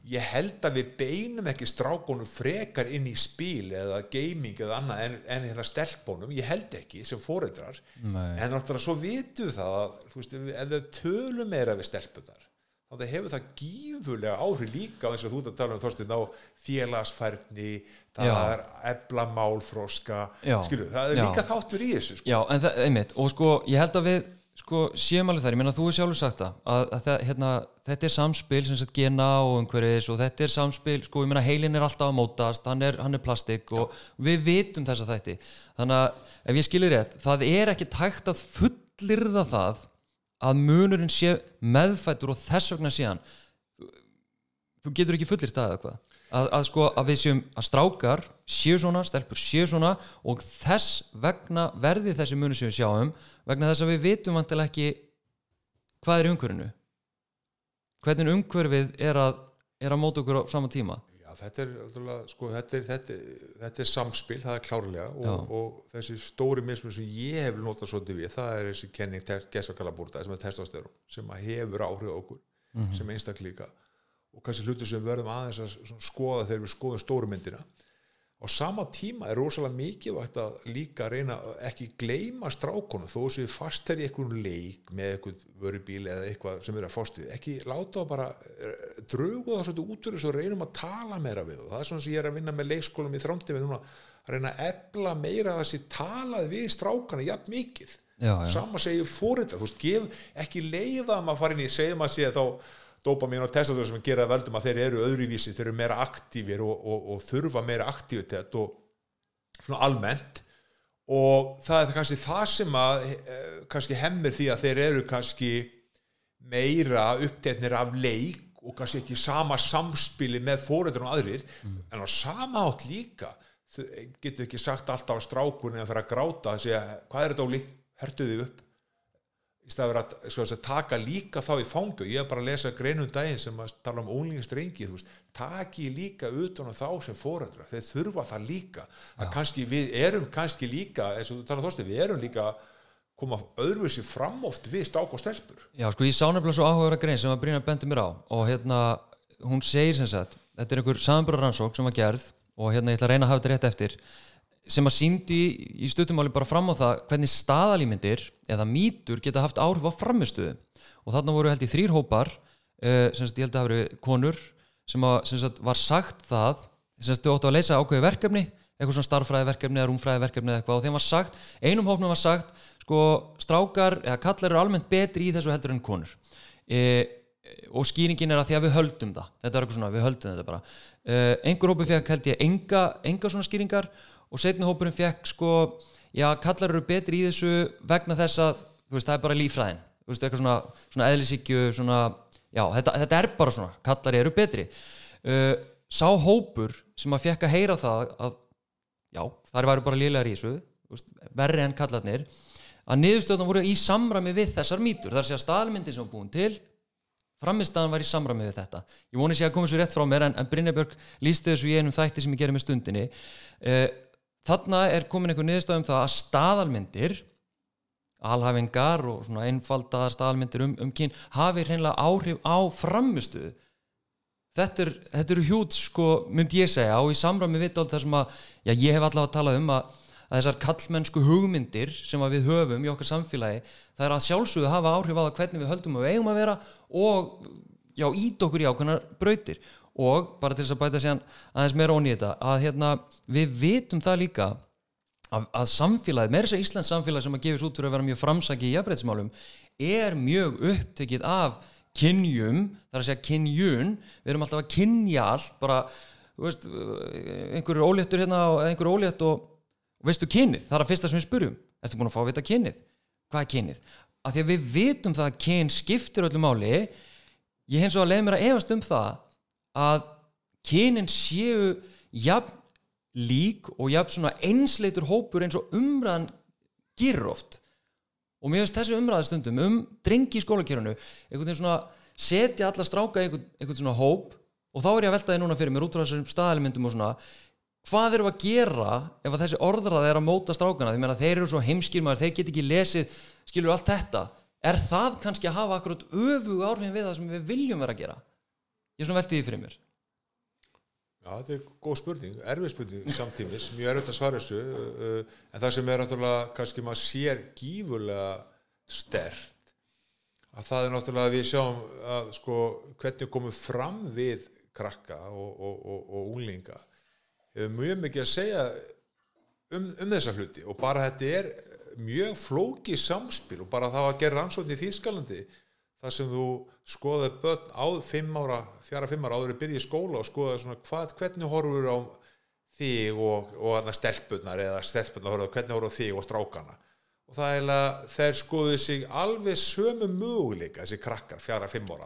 ég held að við beinum ekki strákonum frekar inn í spil eða gaming eða annað en, en hérna stelpunum, ég held ekki sem foreldrar Nei. en náttúrulega svo vitum við það að veist, ef við tölum meira við stelpunar þá það hefur það gífurlega áhrif líka eins og þú ert að tala um þorstin á félagsfærni það Já. er ebla málfroska Já. skilu, það er Já. líka þáttur í þessu sko. já, en það, einmitt og sko, ég held að við sko, séum alveg þar, ég meina þú er sjálfur sagt það að, að það, hérna, þetta er samspil sem sagt gena og umhverfis og þetta er samspil sko, ég meina heilin er alltaf að mótast hann er, hann er plastik og við vitum þessa þætti, þannig að ef ég skilir rétt, það er ekki tækt að fullirða það að munurinn sé meðfættur og þess vegna sé hann. Þú getur ekki fullir það eða hvað að, að sko að við séum að strákar séu svona, stelpur séu svona og þess vegna verði þessi munur sem við sjáum vegna þess að við vitum vantilega ekki hvað er í umhverfinu. Hvernig umhverfið er að, er að móta okkur á sama tíma. Já, þetta er, sko, þetta, er, þetta, er, þetta er samspil, það er klárlega og, og þessi stóri mismun sem ég hef notað svolítið við, það er þessi kenning gesakallabúrta sem er testosterum sem hefur áhrif okkur sem einstaklíka og kannski hlutur sem við verðum aðeins að skoða þegar við skoðum stóru myndina. Á sama tíma er rosalega mikilvægt að líka reyna að ekki gleyma strákunum þó sem við fastar í einhvern leik með einhvern vörubíl eða eitthvað sem erum að fást við. Ekki láta bara eh, draugu það svolítið út úr þessu og reynum að tala meira við það er svona sem ég er að vinna með leikskólum í þrándi við núna að reyna að ebla meira þessi talað við strákana jafn mikið. Já, já. sama segir fóreldra þú veist, gef ekki leiða að maður fara inn í segjum að sé þá dopamin og testosteron sem gera það veldum að þeir eru öðruvísi, þeir eru meira aktífir og, og, og þurfa meira aktívitet og svona almennt. Og það er kannski það sem að eh, kannski hemmir því að þeir eru kannski meira uppteknir af leik og kannski ekki sama samspili með fóreldrar og aðrir. En á sama átt líka getur ekki sagt alltaf á strákunni að fara að gráta að segja, hvað er þetta Óli, hertu þig upp í staður að, sko, að taka líka þá í fangu ég er bara að lesa greinum daginn sem að tala um ólingastrengi þú veist, taki líka utan á þá sem fóreldra þeir þurfa það líka. Að kannski við erum kannski líka eins og þú tala þósti, við erum líka að koma öðruvísi fram oft við sták og stelpur. Já, sko, ég sá nefnilega svo áhugaverða grein sem að Brynja bendi mér á og hérna, hún segir sem sagt, þetta er einhver samanbúra rannsók sem var gerð og hérna ég ætla að reyna að hafa þetta rétt eftir sem að síndi í stuttumáli bara fram á það hvernig staðalímyndir eða mýtur geta haft áhrif á framistuðu og þarna voru held í þrýr hópar uh, sem ég held að hafa verið konur sem, að, sem sagt var sagt það sem þau áttu að leysa ákveði verkefni eitthvað svona starffræði verkefni eða rúmfræði verkefni eða eitthvað og þeim var sagt, einum hópnum var sagt sko strákar eða kallar eru almennt betri í þessu heldur en konur. E, og skýringin er að því að við höldum það. Þetta er eitthvað svona, við höldum þetta bara. Uh, einhver hópi fekk held ég enga, enga svona skýringar og setni hópurinn fekk sko, já, kallar eru betri í þessu vegna þess að, þú veist, það er bara lífræðin þú veist, eitthvað svona, svona eðlisíkju svona, já, þetta, þetta er bara svona kallar eru betri. Uh, sá hópur sem að fekk að heyra það að, já, þar væru bara lélegar í þessu veist, verri en kallarnir að niðurstöðuna voru í samræmi við þessar mýtur. Þar sé að staðalmyndin sem búin til framistæðan var í samræmi við þetta. Ég voni að koma svo rétt frá mér en, en Brynjabjörg lísti þessu í einum þætti sem ég gerir með stundinni. Uh, þarna er komin einhver niðurstafum það að staðalmyndir alhafingar og svona einfaldaðar staðalmyndir um, um kyn hafi hreinlega áhrif á framistuðu þetta, er, eru hjút sko myndi ég segja og í samræmi við það sem að já, ég hef allavega talað um að að þessar kallmennsku hugmyndir sem við höfum í okkar samfélagi það er að sjálfsögðu hafa áhrif á það hvernig við höldum að við eigum að vera og já, ít okkur í ákveðnar brautir og bara til þess að bæta sér aðeins meira onni í þetta að hérna, við vitum það líka að, að samfélagið, meira þess að Íslands samfélagið sem að gefis út fyrir að vera mjög framsaki í jafnbreytismálum er mjög upptekið af kynjum, það er að segja kynjun. Við erum alltaf að kynja allt bara, veist, einhverju óléttur hérna og einhverju ólétt og veistu kynið, það er að fyrsta sem við spurjum ertu búin að fá að vita kynið? Hvað er kynið, af því að við vitum það að kyn skiptir öllu máli. Ég hens og að leiða mér að efast um það að kynin séu jafn lík og jafn svona einsleitur hópur eins og umræðan gerur oft. Og mér finnst þessu umræðastundum um drengi í skólakérunu einhvern veginn svona setja alla stráka einhvern, einhvern svona hóp og þá er ég að velta þið núna fyrir mér út frá þessum staðalimyndum og svona hvað eru að gera ef að þessi orðrað er að móta strákana? Því meina þeir eru svo heimskir maður, þeir get ekki lesið skilur allt þetta. Er það kannski að hafa akkurat öfu áhrifin við það sem við viljum vera að gera ég svona veltið því fyrir mér. Já, þetta er góð spurning, erfið spurning samtímis, mjög erfitt að svara þessu en það sem er náttúrulega kannski maður sér gífurlega stert að það er náttúrulega að við sjáum að sko hvernig komum fram við krakka og, og, og, og unglinga. Hefur mjög mikið að segja um, um þessa hluti og bara þetta er mjög flóki samspil og bara það að gera rannsókn í Þýskalandi þar sem þú skoðaði börn á fimm ára, fjara fimm ára áður að byrja í skóla og skoðaði svona hvað, hvernig horfur á þig og, og stelpunar eða stelpunar horfur á hvernig horfur á þig og strákana og það er að þeir skoðu sig alveg sömu möguleika þessi krakkar fjara fimm ára.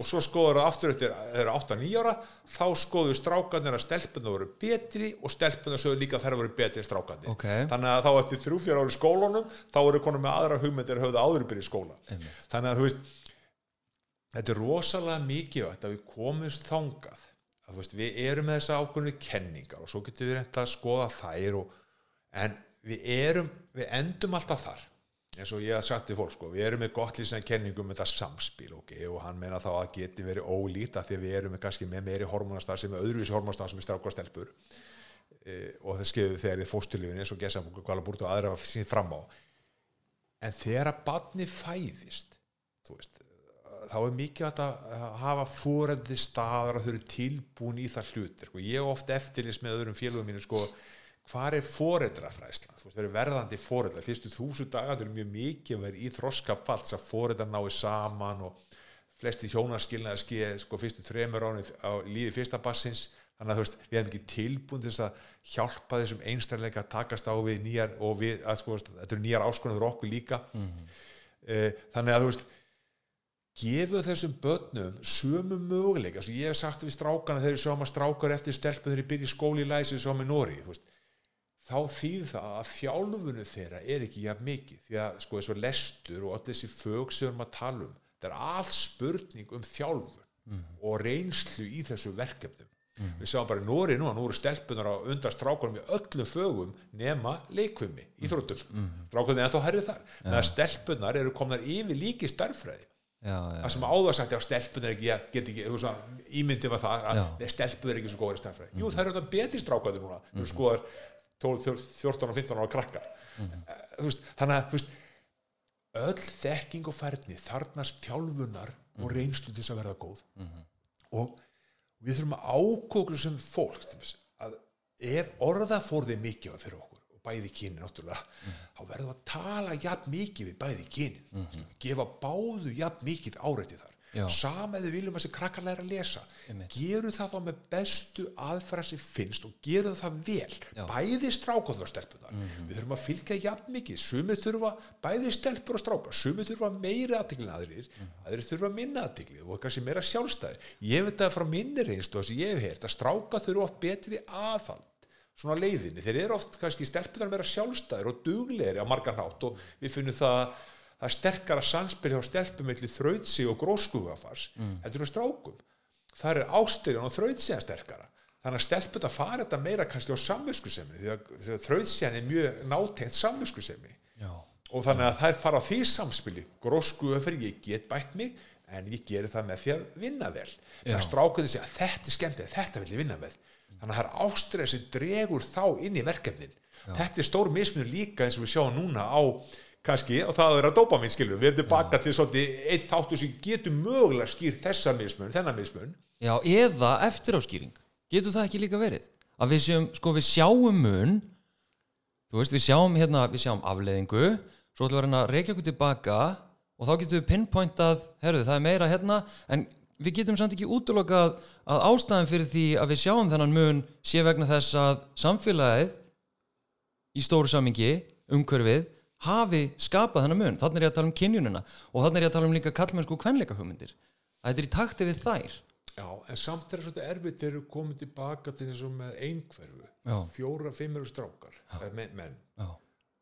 Og svo skoður það aftur eftir þeir eru 8-9 ára þá skoðu strákarnir að stelpunar voru betri og stelpunar sögðu líka þær voru betri en strákarnir. Ok. þannig að þá eftir 3-4 ári í skólanum þá eru konum með aðra hugmyndir höfðu áður byrja í skóla. Einmitt. þannig að þú veist þetta er rosalega mikilvægt að við komumst þangað. Að veist við erum með þessa ákvörnu kenningar og svo getum við reynt að skoða þær og, en við erum við endum alltaf þar eins og ég haf sagt til fólk sko, við erum með gott lýsina kenningum með þetta samspil okay, og hann meina þá að geti verið ólít af því að við erum með kannski með meiri hormonastar sem er öðruvísi hormonastar sem er strákar stelpur. E, og það skeiðu þegar þið fóstulífin eins og Gessambuku, Kvalabúrtu og aðra sín fram á. En þegar að badni fæðist veist þá er mikið að hafa fórendi staðar að þau eru tilbúin í það hlutir sko. ég ofta eftirlýst með öðrum félagum mínu sko, hvað er fóreldrafræðsla þú veist, verið verðandi fóreldra fyrstu þúsu dagar er mjög mikið að vera í þroskapalls að fóreldra nái saman og flesti hjónarskilnaði skeið sko, fyrstu þremur áni á lífi fyrsta bassins þannig að þú veist, við hefum ekki tilbúin til þess að hjálpa þessum einstæðleika að takast á við nýjar og við, að, sko, þetta eru nýjar áskonar fyrir okkur líka. Mm. þannig að þú veist gefu þessum börnum sömu möguleika, svo ég hef sagt við strákana þegar ég sá maður strákar eftir stelpu þegar ég byrja í skóli í læsi þá þýð það að þjálfunu þeirra er ekki jafn mikið því að sko þessu lestur og allir þessi fög sem við erum að tala um þetta er allt spurning um þjálfun mm. og reynslu í þessu verkefnum mm. við sjáum bara í Nóri nú að nú eru stelpunar á undan strákarum í öllum fögum nema leikvimi, íþróttum mm. strákunni en þá herrið þar, ja. meðan stelpunar eru komnar yfir líki starfræði já, já, það sem áður sagt já stelpun er ekki, get ekki þú svona, ímyndið var það að stelpun er ekki svo góður í stærfræði jú það eru þetta betri strákaði núna mm. þú skoðar 12, 14 og 15 ára krakkar. Eh, þú veist, þannig að veist, öll þekking og færni þarnast tjálfunar og reynslu til þess að verða góð. Og við þurfum að ákóklu sem fólk að ef orðaforði mikið var fyrir okkur og bæði kynin náttúrulega þá verðum við að tala jafn mikið við bæði kynin. Mm gefa báðu jafn mikið áreiti þar. Sama við viljum að þessi krakkar læra að lesa. Gerum það þá með bestu aðfæra sem finnst og gerum það vel. Já. bæði strákar og stelpunar við þurfum að fylgja jafn mikið. Sumir þurfa, bæði stelpur og strákar sumir þurfa meiri aðtikli en aðrir. Aðrir þurfa minna aðtikli og kannski meira sjálfstæði ég veit það frá minni reynstu sem ég hef heyrt að strákar þurfa oft betri aðhald svona leiðinni, þeir eru oft kannski stelpunar meira sjálfstæðir og duglegri á margan hátt og við finnum það það er sterkara samspil hjá stelpum milli þrautsi og gróskugafars mm. heldur en strákum. Það er ástyrjan og þrautsiðan sterkara. Þannig að stelpur þetta fara þetta meira kannski á samviskusemi því að þrautsiðan er mjög nátengt samviskusemi. Og þannig að það er fara á því samspili. Gróskugafar, ég get bætt mig en ég gerir það með því að vinna vel. Það strákuði sig að þetta er skemmtið þetta vil ég vinna með. Þannig að það er ástyrjan sem dregur þá inn í verkefnin. Já. þetta er stór mismunur líka eins og við sjáum núna á kannski, og það er að dópa minn skilur við. Erum baka til svolítið eitt þáttu sem getur mögulega skýr þessa mismun þennan mismun. Já, eða eftir áskýring getur það ekki líka verið? Að við sjáum, sko við sjáum mun þú veist, við sjáum hérna við sjáum afleðingu, svo ætlum við að reyna að reykja okkur tilbaka og þá getum við pinpointað, herruð, það er meira hérna en við getum samt ekki útlokað að ástæðan fyrir því að við sjáum þennan mun sé vegna þess að samfélagið í stóru samingi, umkörfið hafi skapað þennan mun. Þannig er ég að tala um kynjunina og þannig er ég að tala um líka kallmennsku og kvenleika hugmyndir að þetta er í takti við þær. Já, en samt er þetta erfitt þegar við komum tilbaka til þess að með einhverfu. Fjóra, fimmur strákar menn, menn.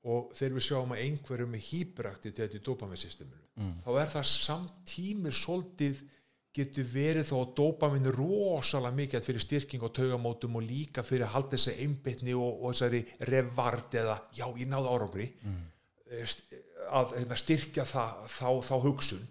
og þegar við sjáum að einhverju með hýbrakti til þetta í dopaminsysteminu mm. þá er það samtími svolítið getur verið þó að dopaminn er rosalega mikið fyrir styrking og taugamótum og líka fyrir að halda þessi einbitni og, og þessari revard eða já ég náðu árangri. Mm. Að hérna, styrkja það, þá, þá hugsun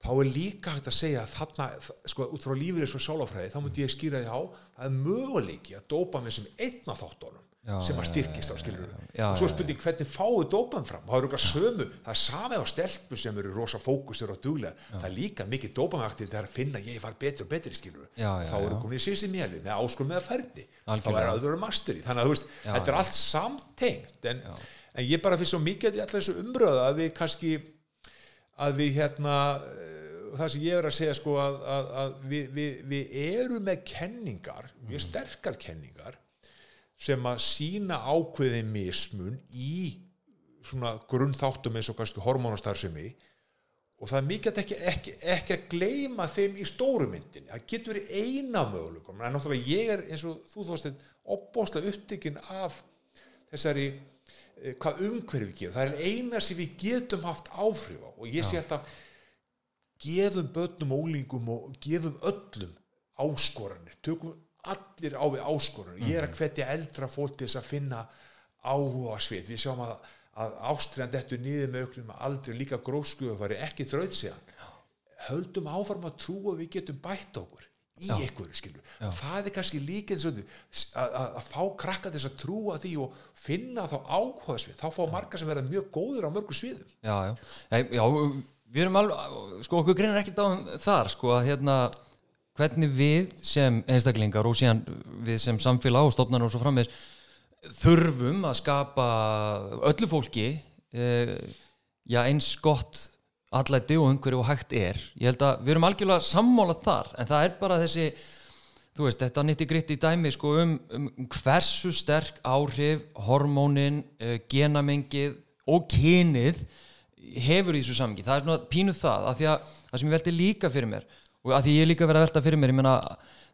þá er líka hægt að segja að þarna, sko, út frá lífið eins og sálafræði, þá múti ég skýra því á að möguleiki að dopaminn sem einna þáttónum já, sem að styrkist á skilur og svo spurning hvernig fáu dópan fram? Það eru okkar sömu, það er samið á stelpu sem eru rosa fókusur og duglega. Það er líka mikið dópanaktiv þegar að finna ég var betur og betri skilur þá eru komin í sísi mjöli með áskur með að ferdi þá er aðra masteri þannig að þú veist, já, þetta er allt samtengt en, en ég bara finnst svo mikið að alltaf þessu umröða að við kannski að við hérna það sem ég er að segja sko að, að, að við, við, við eru með kenningar, við mm. sterkar kenningar sem að sína ákveðin mismun í svona grunnþáttum eins og kannski hormónastarðsemi og það er mikið ekki, ekki, ekki að gleima þeim í stóru myndin það getur verið eina möguleikum. En náttúrulega ég er eins og þú þóst opbóslega upptikinn af þessari eh, hvað umhverfið gefur, það er eina sem við getum haft áfrif á. Og ég sé alltaf gefum börnum ólingum og gefum öllum áskoranir, tökum allir á við áskorun ég er að mhm. hvetja eldra fólk til þess að finna áhuga svið. Við sjáum að, að ástriðan dettur nýðið með auknum að aldrei líka gróskuðu að fari ekki þraut síðan höldum áfarm að trú að við getum bætt okkur í ykkur, skilur, Já. það er kannski líkið að fá krakka þess að trúa því og finna þá áhuga svið, þá fá marga sem verða mjög góður á mörgu sviðum. Já, já, já við erum alveg, sko okkur greinir ekkert á þar, sko að hérna hvernig við sem einstaklingar og síðan við sem samfélag og stofnar og svo frammeir þurfum að skapa öllu fólki eh, já, eins gott allæti og umhverju og hægt er. Ég held að við erum algjörlega sammálað þar en það er bara þessi þú veist, þetta nýtti gritt í dæmi sko, um, um hversu sterk áhrif hormónin, eh, genamengið og kynið hefur í þessu samgi, það er svona pínuð það, að því að það sem ég veldi líka fyrir mér og að því ég líka verið að velta fyrir mér ég menna,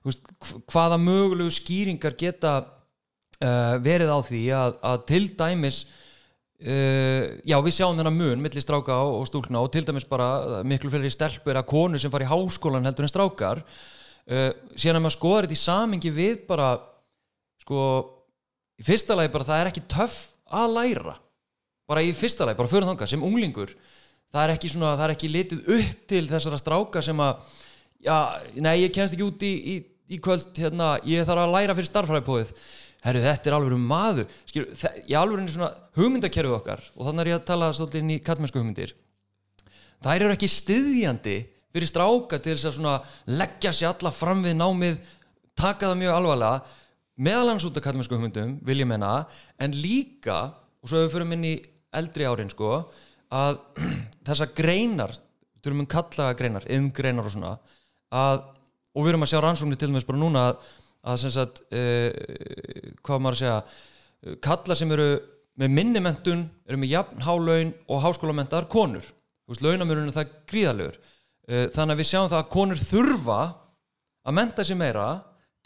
veist, hvaða mögulegu skýringar geta uh, verið á því að, að til dæmis uh, já við sjáum þennan mun millir stráka og, stúlna og til dæmis bara miklu fyrir stelpur að konu sem fari í háskólan heldur en strákar. Uh, síðan að maður skoður þetta í samingi við bara sko í fyrsta lagi bara það er ekki töff að læra. Bara í fyrsta lagi, bara fyrir þanga sem unglingur það er ekki svona, það er ekki litið upp til þessara stráka sem að já, nei, ég kennst ekki út í, í, í kvöld, hérna, ég þarf að læra fyrir starfræðipóðið, herru, þetta er alveg um maður, skilur, ég alveg er svona hugmyndakerfið okkar og þannig er ég að tala svolítið inn í kattmennsku hugmyndir þær eru ekki styðjandi fyrir stráka til þess að leggja sér alla fram við námið taka það mjög alvarlega. Meðalans út af kattmennsku hugmyndum, vil ég menna en líka, og svo hefur við fyrir minni eldri árin sko, að þessa greinar, þú erum um kallaga greinar, yðngreinar og svona að, og við erum að sjá rannsóknir til dæmis bara núna að, að sem sagt, uh, hvað maður að segja kalla sem eru með minnimentun, eru með jafn hálaun og háskólamendar konur. Launamörunum það gríðalegur uh, þannig að við sjáum það að konur þurfa að menta sér meira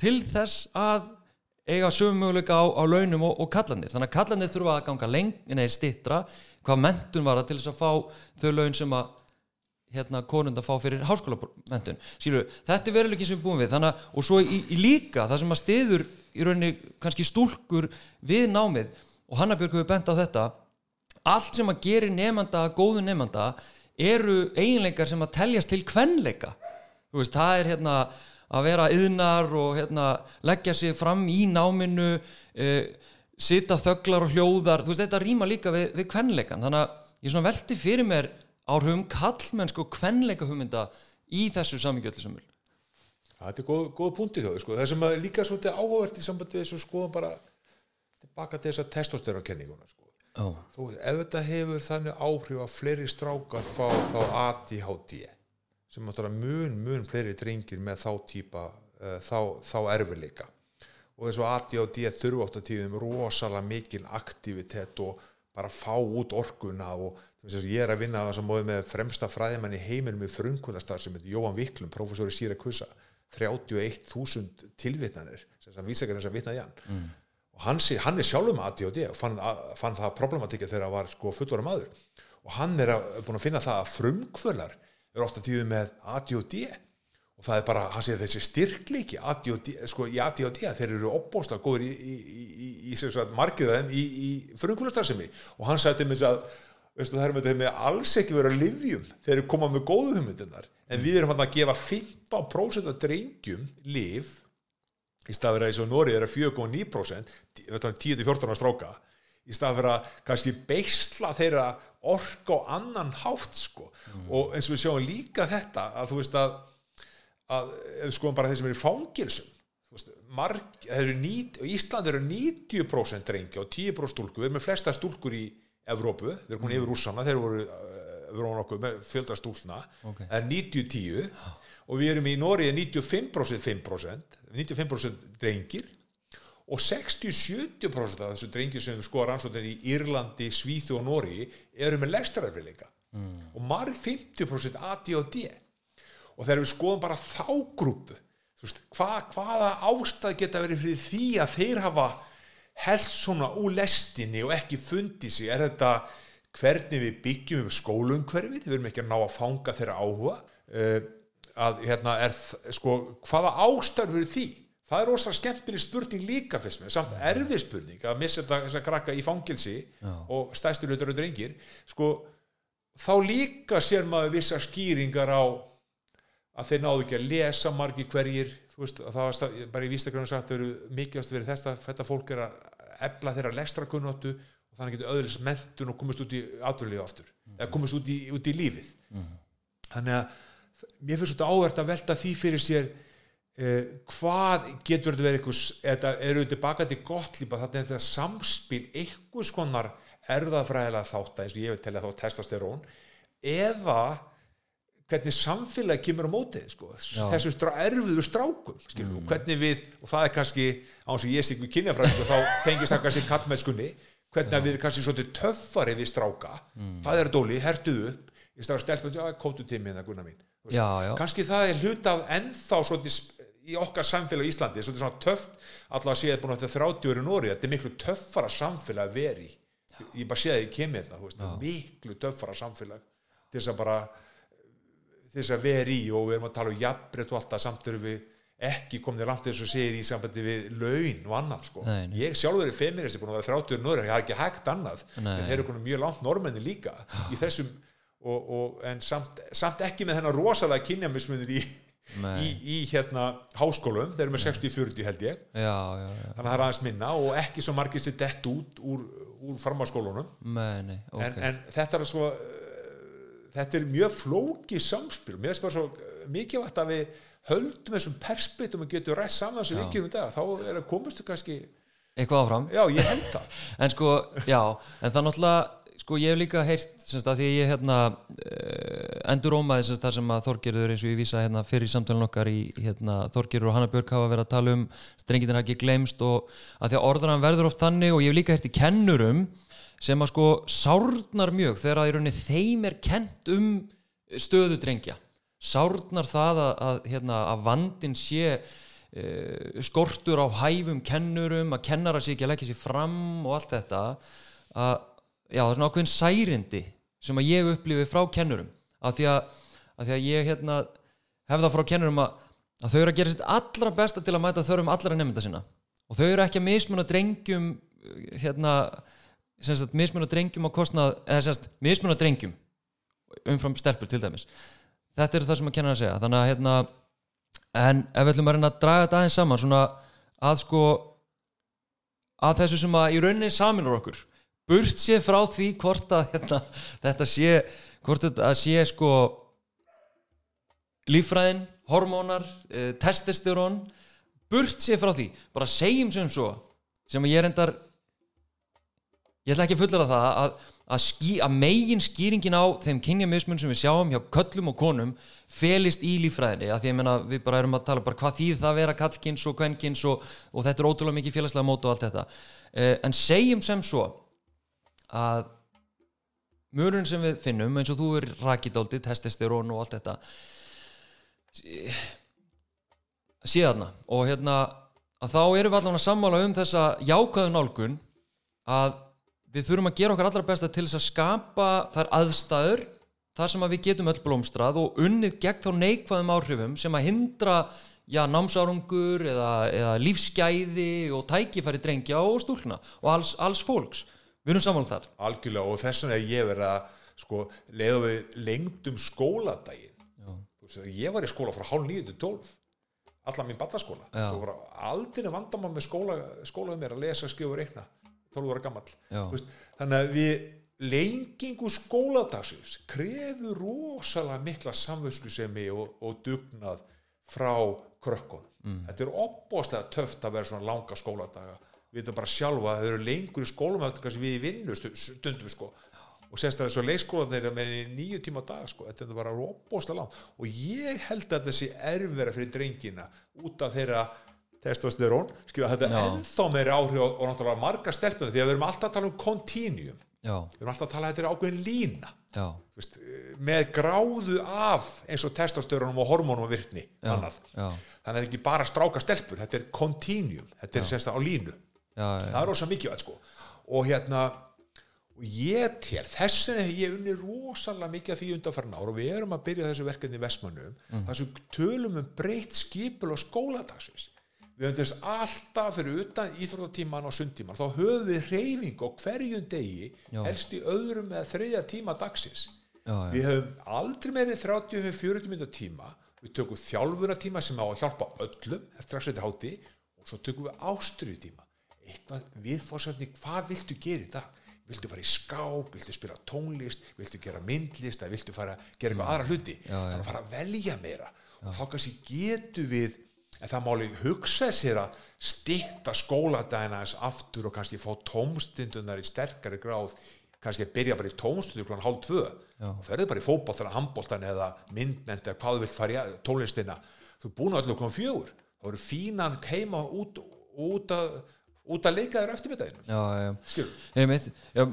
til þess að eiga sömu möguleika á, á launum og, og kallandir þannig að kallandir þurfa að ganga leng nei, stittra, hvað mentun var það til þess að fá þau laun sem að hérna konunda fá fyrir háskólamentun Skilur, þetta er veruleiki sem við búum við. Þannig að, og svo í, í líka það sem að stiður í rauninni kannski stúlkur við námið og Hannabjörg hefur bent á þetta allt sem að geri nefnda góðu nefnda eru eiginleikar sem að teljast til kvenleika. Veist, það er hérna að vera yðnar og hérna leggja sig fram í náminu uh, sita þöglar og hljóðar. Veist, þetta rýma líka við, við kvenleikan þannig að ég veldi fyrir mér áhrifum kallmennsku og kvenleika hugmynda í þessu vil Það er góð, góð punkti þó, sko. það sem er líka svolítið áhugavert í sambandi þessu skoðum bara tilbaka til þess að testosterokenninguna sko. oh. Þú, ef þetta hefur þannig áhrif að fleiri strákar fá þá ADHD sem náttúrulega mun, mun fleiri drengir með þá típa uh, þá, þá erfileika og þessu ADHD þurfu átt að tíðum rosalega mikil aktivitet og bara fá út orkuna og ég er að vinna að það með fremsta fræðimann í heiminum með frumkvöldastar sem heitir Jóhann Viklum, professor í Sýrakusa 31.000 tilvitnanir. Sem það vísa ekki þess að vitna í hann. Mm. og hann, hann er sjálfur með ADHD og fann, fann það problematikið þegar hann var sko fullora maður. Og hann er að, búin að finna það að frumkvölar er ofta tíðu með ADHD og það er bara, hann segir þessi styrkleiki ADHD, sko í ADHD þeir eru opbósta góður í, í, í, í margiðaðum í frumkvölastarðsemi og hann sagði til mig að veistu, það er með þetta með alls ekki verið að livjum þeir eru komað með góðu hugmyndunar en við erum að gefa 15% af drengjum liv í stað fyrir að þessu Nóri er að 4,9% 10-14 stráka. Í stað fyrir að kannski beisla þeirra orka á annan hátt sko. Mm. og eins og við sjáum líka þetta að þú veist að, að skoðum bara þeir sem eru í fangilsum eru nít, Ísland eru 90% drengi og 10% stúlku, við erum með flesta stúlkur í Evrópu, þeir eru komin yfir rússana þeir voru við erum okkur með fjöldra stúlna okay. en 90-10 og við erum í Nóri 95% 5%, 95% drengir og 60-70% af þessu drengir sem skoða rannsóknir í Írlandi, Svíðu og Nóri eru með lestrarverðleika mm. og marg 50% ADHD og þegar við skoðum bara þá grúpu hva, hvaða ástæð geta verið fyrir því að þeir hafa held svona úr lestinni og ekki fundið sig, er þetta hvernig við byggjum um skólumhverfið? Við erum ekki að ná að fanga þeirra áhuga. Uh, að hérna er sko, hvaða ástæður fyrir því? Það er ósað skemmtileg spurning líka fyrst með, samt erfið spurning að missa þetta krakka í fangilsi Já. og stæstur auðvitað drengir. Sko, þá líka sér maður vissa skýringar á að þeir náðu ekki að lesa margi hverjir veist, það var bara í vístakröðum sagt að mikilvægt verið þess að þetta fólk er að ebla þeirra lestra kunnáttu þannig getur öðlis mentun og komast út í aturlíu aftur, mm. eða komast út í, út í lífið mm. þannig að mér finnst þetta áverð að velta því fyrir sér eh, hvað getur þetta verið eitthvað, eða eru þetta baka til gott lípa, þetta er þetta samspil eitthvað skonar erðafræðilega þátt og ég vil telja þá testosterón eða hvernig samfélagi kemur á mótið sko. þessu strá, erfiðu strákum mm. hvernig við, og það er kannski á þess að ég sé ekki kynjafræðing og þá tengis það kannski kallmennskunni hvernig að við erum kannski svolítið töffari við stráka mm. það er dóli, hertuð upp í stað að stelpa, já, kótu tími en það gunna mín já, já. kannski það er hlut af ennþá svolítið í okkar samfélag í Íslandi svolítið svona töfft, allavega séð búin að þetta 30 ári nóri, þetta er miklu töffara samfélag að veri, ég bara séð það í kemið þetta, miklu töffara samfélag til þess að bara þess að veri í og við erum að tala um jafnbreytt og alltaf samt eru við ekki komið langt þess að segja í sambandi við laun og annað sko. Nei, nei. Ég sjálfur er feminist, ég er búin að vera þráttur norður, ég har ekki hægt annað, en þeir eru mjög langt normenni líka í þessum, og, og, en samt, samt ekki með þennan rosalega kynjamismunir í, í, í hérna háskólum, þeir eru með 60-40 held ég, já, já, já. þannig að það er aðeins minna og ekki svo margir sér dett út úr, úr farmaskólunum, okay. en, en þetta er svo, þetta er mjög flóki samspil, mér er bara svo mikið vart að við höldum þessum perspektum og getum rætt saman sem við ekki um dag, þá er það komistu kannski eitthvað áfram. Já, ég held það. En sko, já, en það náttúrulega sko, ég hef líka heyrt, semst að því ég hérna uh, endur ómaði semst það sem að Þorgerður eins og ég vísa hérna fyrir samtalen okkar í hérna Þorgerður og Hanna Björk hafa verið að tala um strengitin hafa ekki glemst og að því að orðan verður oft þannig og ég hef líka heyrt í kennurum sem að sko sárnar mjög þegar að í rauninni þeim er kent um stöðu drengja. Sárnar það að, að, hérna, að vandin sé uh, skortur á hæfum kennurum að kennara sig ekki að leggja sér fram og allt þetta að já, það er svona ákveðin særindi sem að ég upplifi frá kennurum. Af því að, því ég hérna hef það frá kennurum að, að þau eru að gera sitt allra besta til að mæta þörfum allra nefnda sinna. Og þau eru ekki að mismuna drengjum hérna sagt, mismuna drengjum á kostnað eða semst, mismuna drengjum umfram stelpur til dæmis. Þetta er það sem að kenna að segja. Þannig að hérna en ef við ætlum að reyna að draga þetta aðeins saman svona að sko að þessu sem að í rauninni saminur okkur burt sé frá því hvort að hérna, þetta sé hvort þetta sé sko lífræðin, hormónar eh, testosterón burt sé frá því, bara segjum sem svo sem ég reyndar ég ætla ekki að fullera það að, að, ský, að megin skýringin á þeim kynjamismun sem við sjáum hjá köllum og konum felist í lífræðinni að því að meina, við bara erum að tala bara hvað þýð það vera kallkins og kvenkins og, og þetta er ótrúlega mikið félagslega mót og allt þetta. Eh, en segjum sem svo að mörun sem við finnum eins og þú er rakidóldi, testosterón og allt þetta síðan og hérna að þá erum við allavega sammála um þessa jákaðu nálgun að við þurfum að gera okkar allra besta til þess að skapa þar aðstæður þar sem að við getum öll blómstrað og unnið gegn þá neikvæðum áhrifum sem að hindra já, námsárungur eða, eða lífsgæði og tækifæri drengja og stúlna og alls, alls fólks. Við erum saman þar. Algjörlega og þess vegna er ég verið að sko, leiða við lengdum skóladaginn. Ég var í skóla frá hálf nýju til tólf alla mín var aldrei vandamann með skóla skólaðu mér að lesa, skrifa og reikna 12 ára gammal þannig að við lengingu skóladagsins krefur rosalega mikla samvöskusemi og, og dugnað frá krökkunum mm. þetta er opbóstlega töft að vera svona langa skóladaga við veitum bara sjálfa að þau eru lengur í skólum eftir við í vinnu stundum sko. og sérstaklega svo leikskólan er með nýju tíma á dag sko. þetta er bara opbóstlega langt og ég held að þessi erfvera fyrir drengina út af þeirra testosterón, skilja þetta er ennþá meiri áhrif og, og náttúrulega marga stelpunum því að við erum alltaf að tala um continuum. Já. við erum alltaf að tala um þetta er ákveðin lína. Vist, með gráðu af eins og testosterónum og hormónum og virkni annað. þannig að þetta er ekki bara stráka stelpur þetta er continuum, þetta er sérsta á línu. Já, það er rosa mikið sko. og hérna og ég til, þess vegna hef ég unni rosalega mikið af því undanfarn ár og við erum að byrja þessu verkefni í Vestmannum mm. þar sem tölum um breytt skipul og skóladagsins við höfum þess alltaf fyrir utan íþróttatíman og sundtíman þá höfum við reyfing og hverjum degi Já. helst í öðrum eða þriðja tíma dagsins. Já, já. við höfum aldrei meirið 30-40 minnur tíma. Við tökum þjálfuna tíma sem á að hjálpa öllum eftir að setja háti og svo tökum við ástriðu tíma eitthvað viðfórsefni, hvað viltu gera í dag? Viltu fara í skák, viltu spila tónlist? Viltu gera myndlist, viltu fara gera eitthvað aðra hluti, þannig að fara að velja meira. Og þá kannski getu við en það máli hugsa sér að stitta skóladagina eins aftur og kannski fá tómstundunar í sterkari gráð kannski að byrja bara í tómstundu kl. hálf tvö og ferðu bara í fótboltan, handboltan eða myndmend eða hvað þú vilt fara í tónlistina þú er búin að öllu kl. fjögur þá eru fínan heima út, út að út að leika þér eftir Já, já, skilur, ég mitt, já,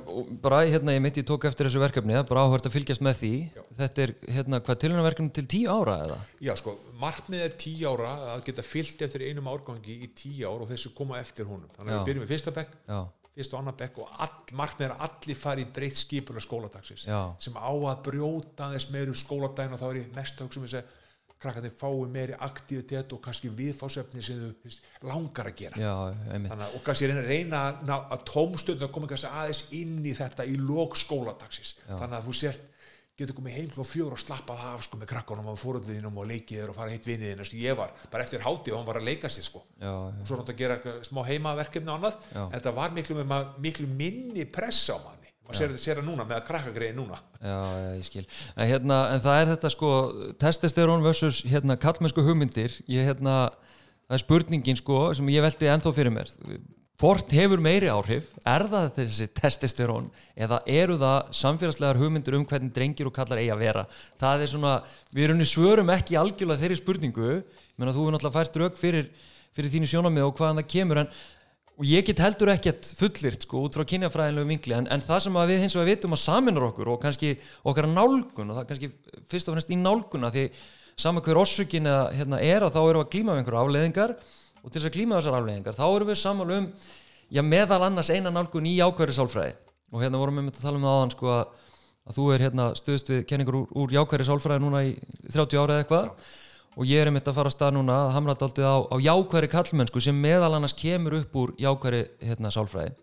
bara hérna ég mitt ég tók eftir þessu verkefni, er bara áhört að fylgjast með því. Þetta er hérna hvað tilhörnaverkefni til tíu ára eða? já sko, markmið er tíu ára að geta fyllt eftir einum árgangi í tíu ár og þessu koma eftir honum. Þannig að Já. við byrjum með fyrsta bekk, Já, fyrsta og annar bekk og all, markmið er að allir fari í breytt skipur af skóladagsins Já. sem á að brjóta þess meður skóladaginn og þá er ég mest að hugsa um þess að krakkarnir fái meiri aktivitet og kannski viðfásefni sem þau langar að gera. Já, Þannig, að- og kannski reyna, reyna að, ná- að tómstöðna koma kannski aðeins inn í þetta í lók skóladagsins þannig að þú sért getur komið heim klokk fjór og slappað af sko, með krakkanum og fóröldliðinum og leikið þér og fara heitt vinniðin eins og ég var, bara eftir háti og hann var að leika sér sko. Já, og svo náttúrulega að gera smá heimaverkefni og annað. Já. en þetta var miklu, miklu minni pressa á manni maður sér, það núna með að krakkagreið núna. Já, já, ég skil. En, hérna, en það er þetta sko testosterón versus hérna kallmennsku hugmyndir. Ég hérna, það er spurningin sko sem ég velti ennþá fyrir mér. Hvort hefur meiri áhrif? Er það þessi testosterón eða eru það samfélagslegar hugmyndir um hvernig drengir og kallar eigi að vera? Það er svona, við erum svörum ekki algjörlega þeirri spurningu. Menn að þú er náttúrulega fært rauk fyrir, fyrir þínu sjónamið og hvaðan það kemur en og ég get heldur ekkert fullirt sko út frá kynjafræðinlegu vinkli en, en það sem að við hins vegar vitum að saminar okkur og kannski okkar nálgun og það kannski fyrst og fremst í nálguna því sama hver orsökin eða hérna er að þá erum við að glíma við einhverju afleiðingar. Og til þess að glíma þessar afleiðingar þá erum við sammála um já, meðal annars eina nálgun í jákværi sálfræði og hérna vorum við með að tala um það áðan sko að, að þú er hérna stuðst við kenningur úr, úr jákværi sálfræði núna í 30 ára eða eitthvað og ég er einmitt að fara að stað núna að hamra daldið á, á jákværi kallmennsku sem meðal annars kemur upp úr jákværi hérna sálfræði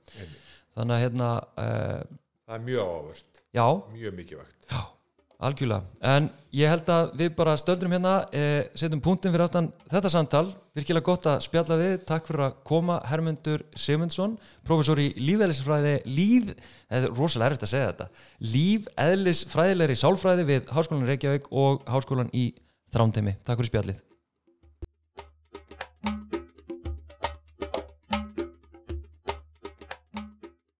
þannig að hérna uh, það er mjög ávert, já, mjög mikilvægt Já, algjörlega. En ég held að við bara stöldrum hérna, eh, setjum punktin fyrir aftan þetta samtal. Virkilega gott að spjalla við. Takk fyrir að koma Hermundur Simundsson, professor í lífeðlisfræði, líf, eða rosalega erfitt að segja þetta, lífeðlisfræðilegri sálfræði við Háskólan Reykjavík og Háskólan í Þrándheimi. Takk fyrir spjallið.